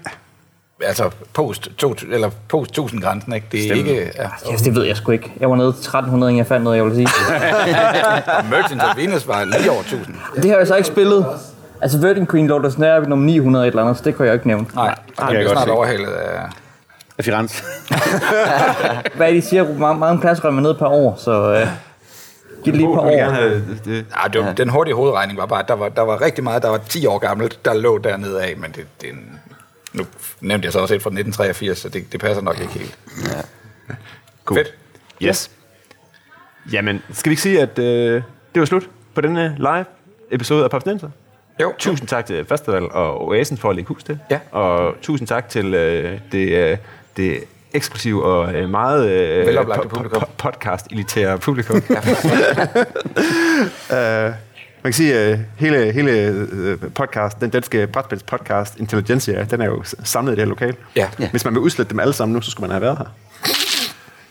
altså post, to, eller post 1000 grænsen, ikke? Det er Stemmer. ikke... Ja. yes, det ved jeg sgu ikke. Jeg var nede til 1300, inden jeg fandt noget, jeg ville sige. [LAUGHS] Og Merchant of Venus var lige over 1000. Det har jeg så ikke spillet. Altså Virgin Queen lå der snart nummer 900 et eller andet, så det kan jeg ikke nævne. Nej, den jeg bliver snart se. overhalet af... Af Firenze. [LAUGHS] Hvad er det, de siger? Hvor mange, mange pladser rømmer ned per år, så øh, giv det lige gerne år. have det. Ja, det var, den hurtige hovedregning var bare, at der var, der var rigtig meget, der var 10 år gammelt, der lå dernede af, men det, det er en, nu nævnte jeg så også et fra 1983, så det, det passer nok ikke helt. Cool. Fedt. Yes. Jamen, skal vi ikke sige, at øh, det var slut på denne live episode af Popsnenser? Jo. Tusind tak til Festival og Oasen for at lægge hus til. Ja. Og tusind tak til øh, det, øh, det eksklusive og øh, meget øh, Veloplagte publikum. podcast-elitære publikum. [LAUGHS] Uh, man kan sige, at hele, hele øh, podcast, den danske brætspils podcast, Intelligentsia, den er jo samlet i det her lokal. Ja. Hvis man vil udslette dem alle sammen nu, så skulle man have været her.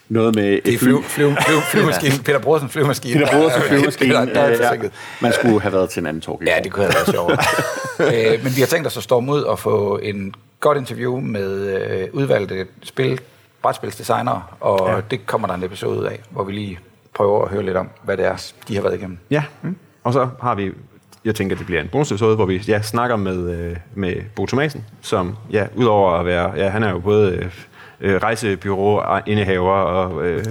Noget med Det er et flyv, flyv, flyv, flyvemaskinen. [LAUGHS] Peter Brodersen flyvemaskine. Peter Brodersen flyvemaskine. Der, der er ja. Man skulle have været til en anden talk. Ja, det kunne have været sjovt. [LAUGHS] øh, men vi har tænkt os at storme ud og få en godt interview med øh, udvalgte spil, brætspilsdesignere, og ja. det kommer der en episode ud af, hvor vi lige prøver at høre lidt om, hvad det er, de har været igennem. Ja, mm. og så har vi, jeg tænker, det bliver en bonusepisode, hvor vi ja, snakker med, øh, med Bo Thomasen, som ja, udover at være, ja, han er jo både øh, øh, rejsebyrå indehaver og øh,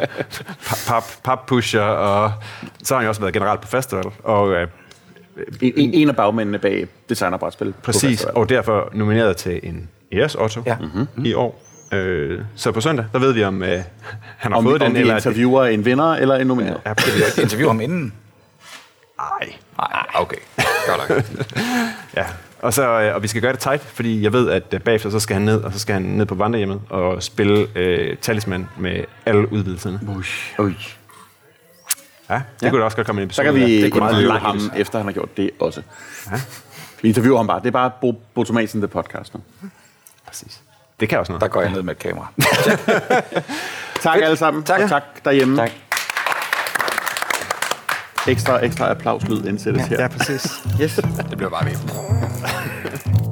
[LAUGHS] pap, pappusher, og så har han jo også været general på festival, og øh, En, en, af bagmændene bag designerbrætspil. præcis, og derfor nomineret til en EOS Otto Ja. mm-hmm. i år. Øh, så på søndag, der ved vi, om øh, han har Om, fået vi, den, om vi eller... interviewer en vinder eller en nomineret. Ja, vi interviewe ham inden? nej. Nej, okay. Godt nok. [LAUGHS] Ja, og, så, øh, og vi skal gøre det tight, fordi jeg ved, at øh, bagefter så skal han ned, og så skal han ned på vandrehjemmet og spille øh, talisman med alle udvidelserne. Ui. Ja, det ja. kunne da også godt komme en Så episode. kan vi af. kunne interviewe meget ham, efter han har gjort det også. Ja. Vi interviewer ham bare. Det er bare Bo, Bo Thomasen, The Podcast nu. Præcis. Det kan også noget. Der går jeg ned med et kamera. [LAUGHS] Tak alle sammen. Tak. Og tak derhjemme. Tak. Ekstra, ekstra applauslyd indsættes her. Ja, præcis. Det bliver bare ved. Yeah. [LAUGHS] [LAUGHS]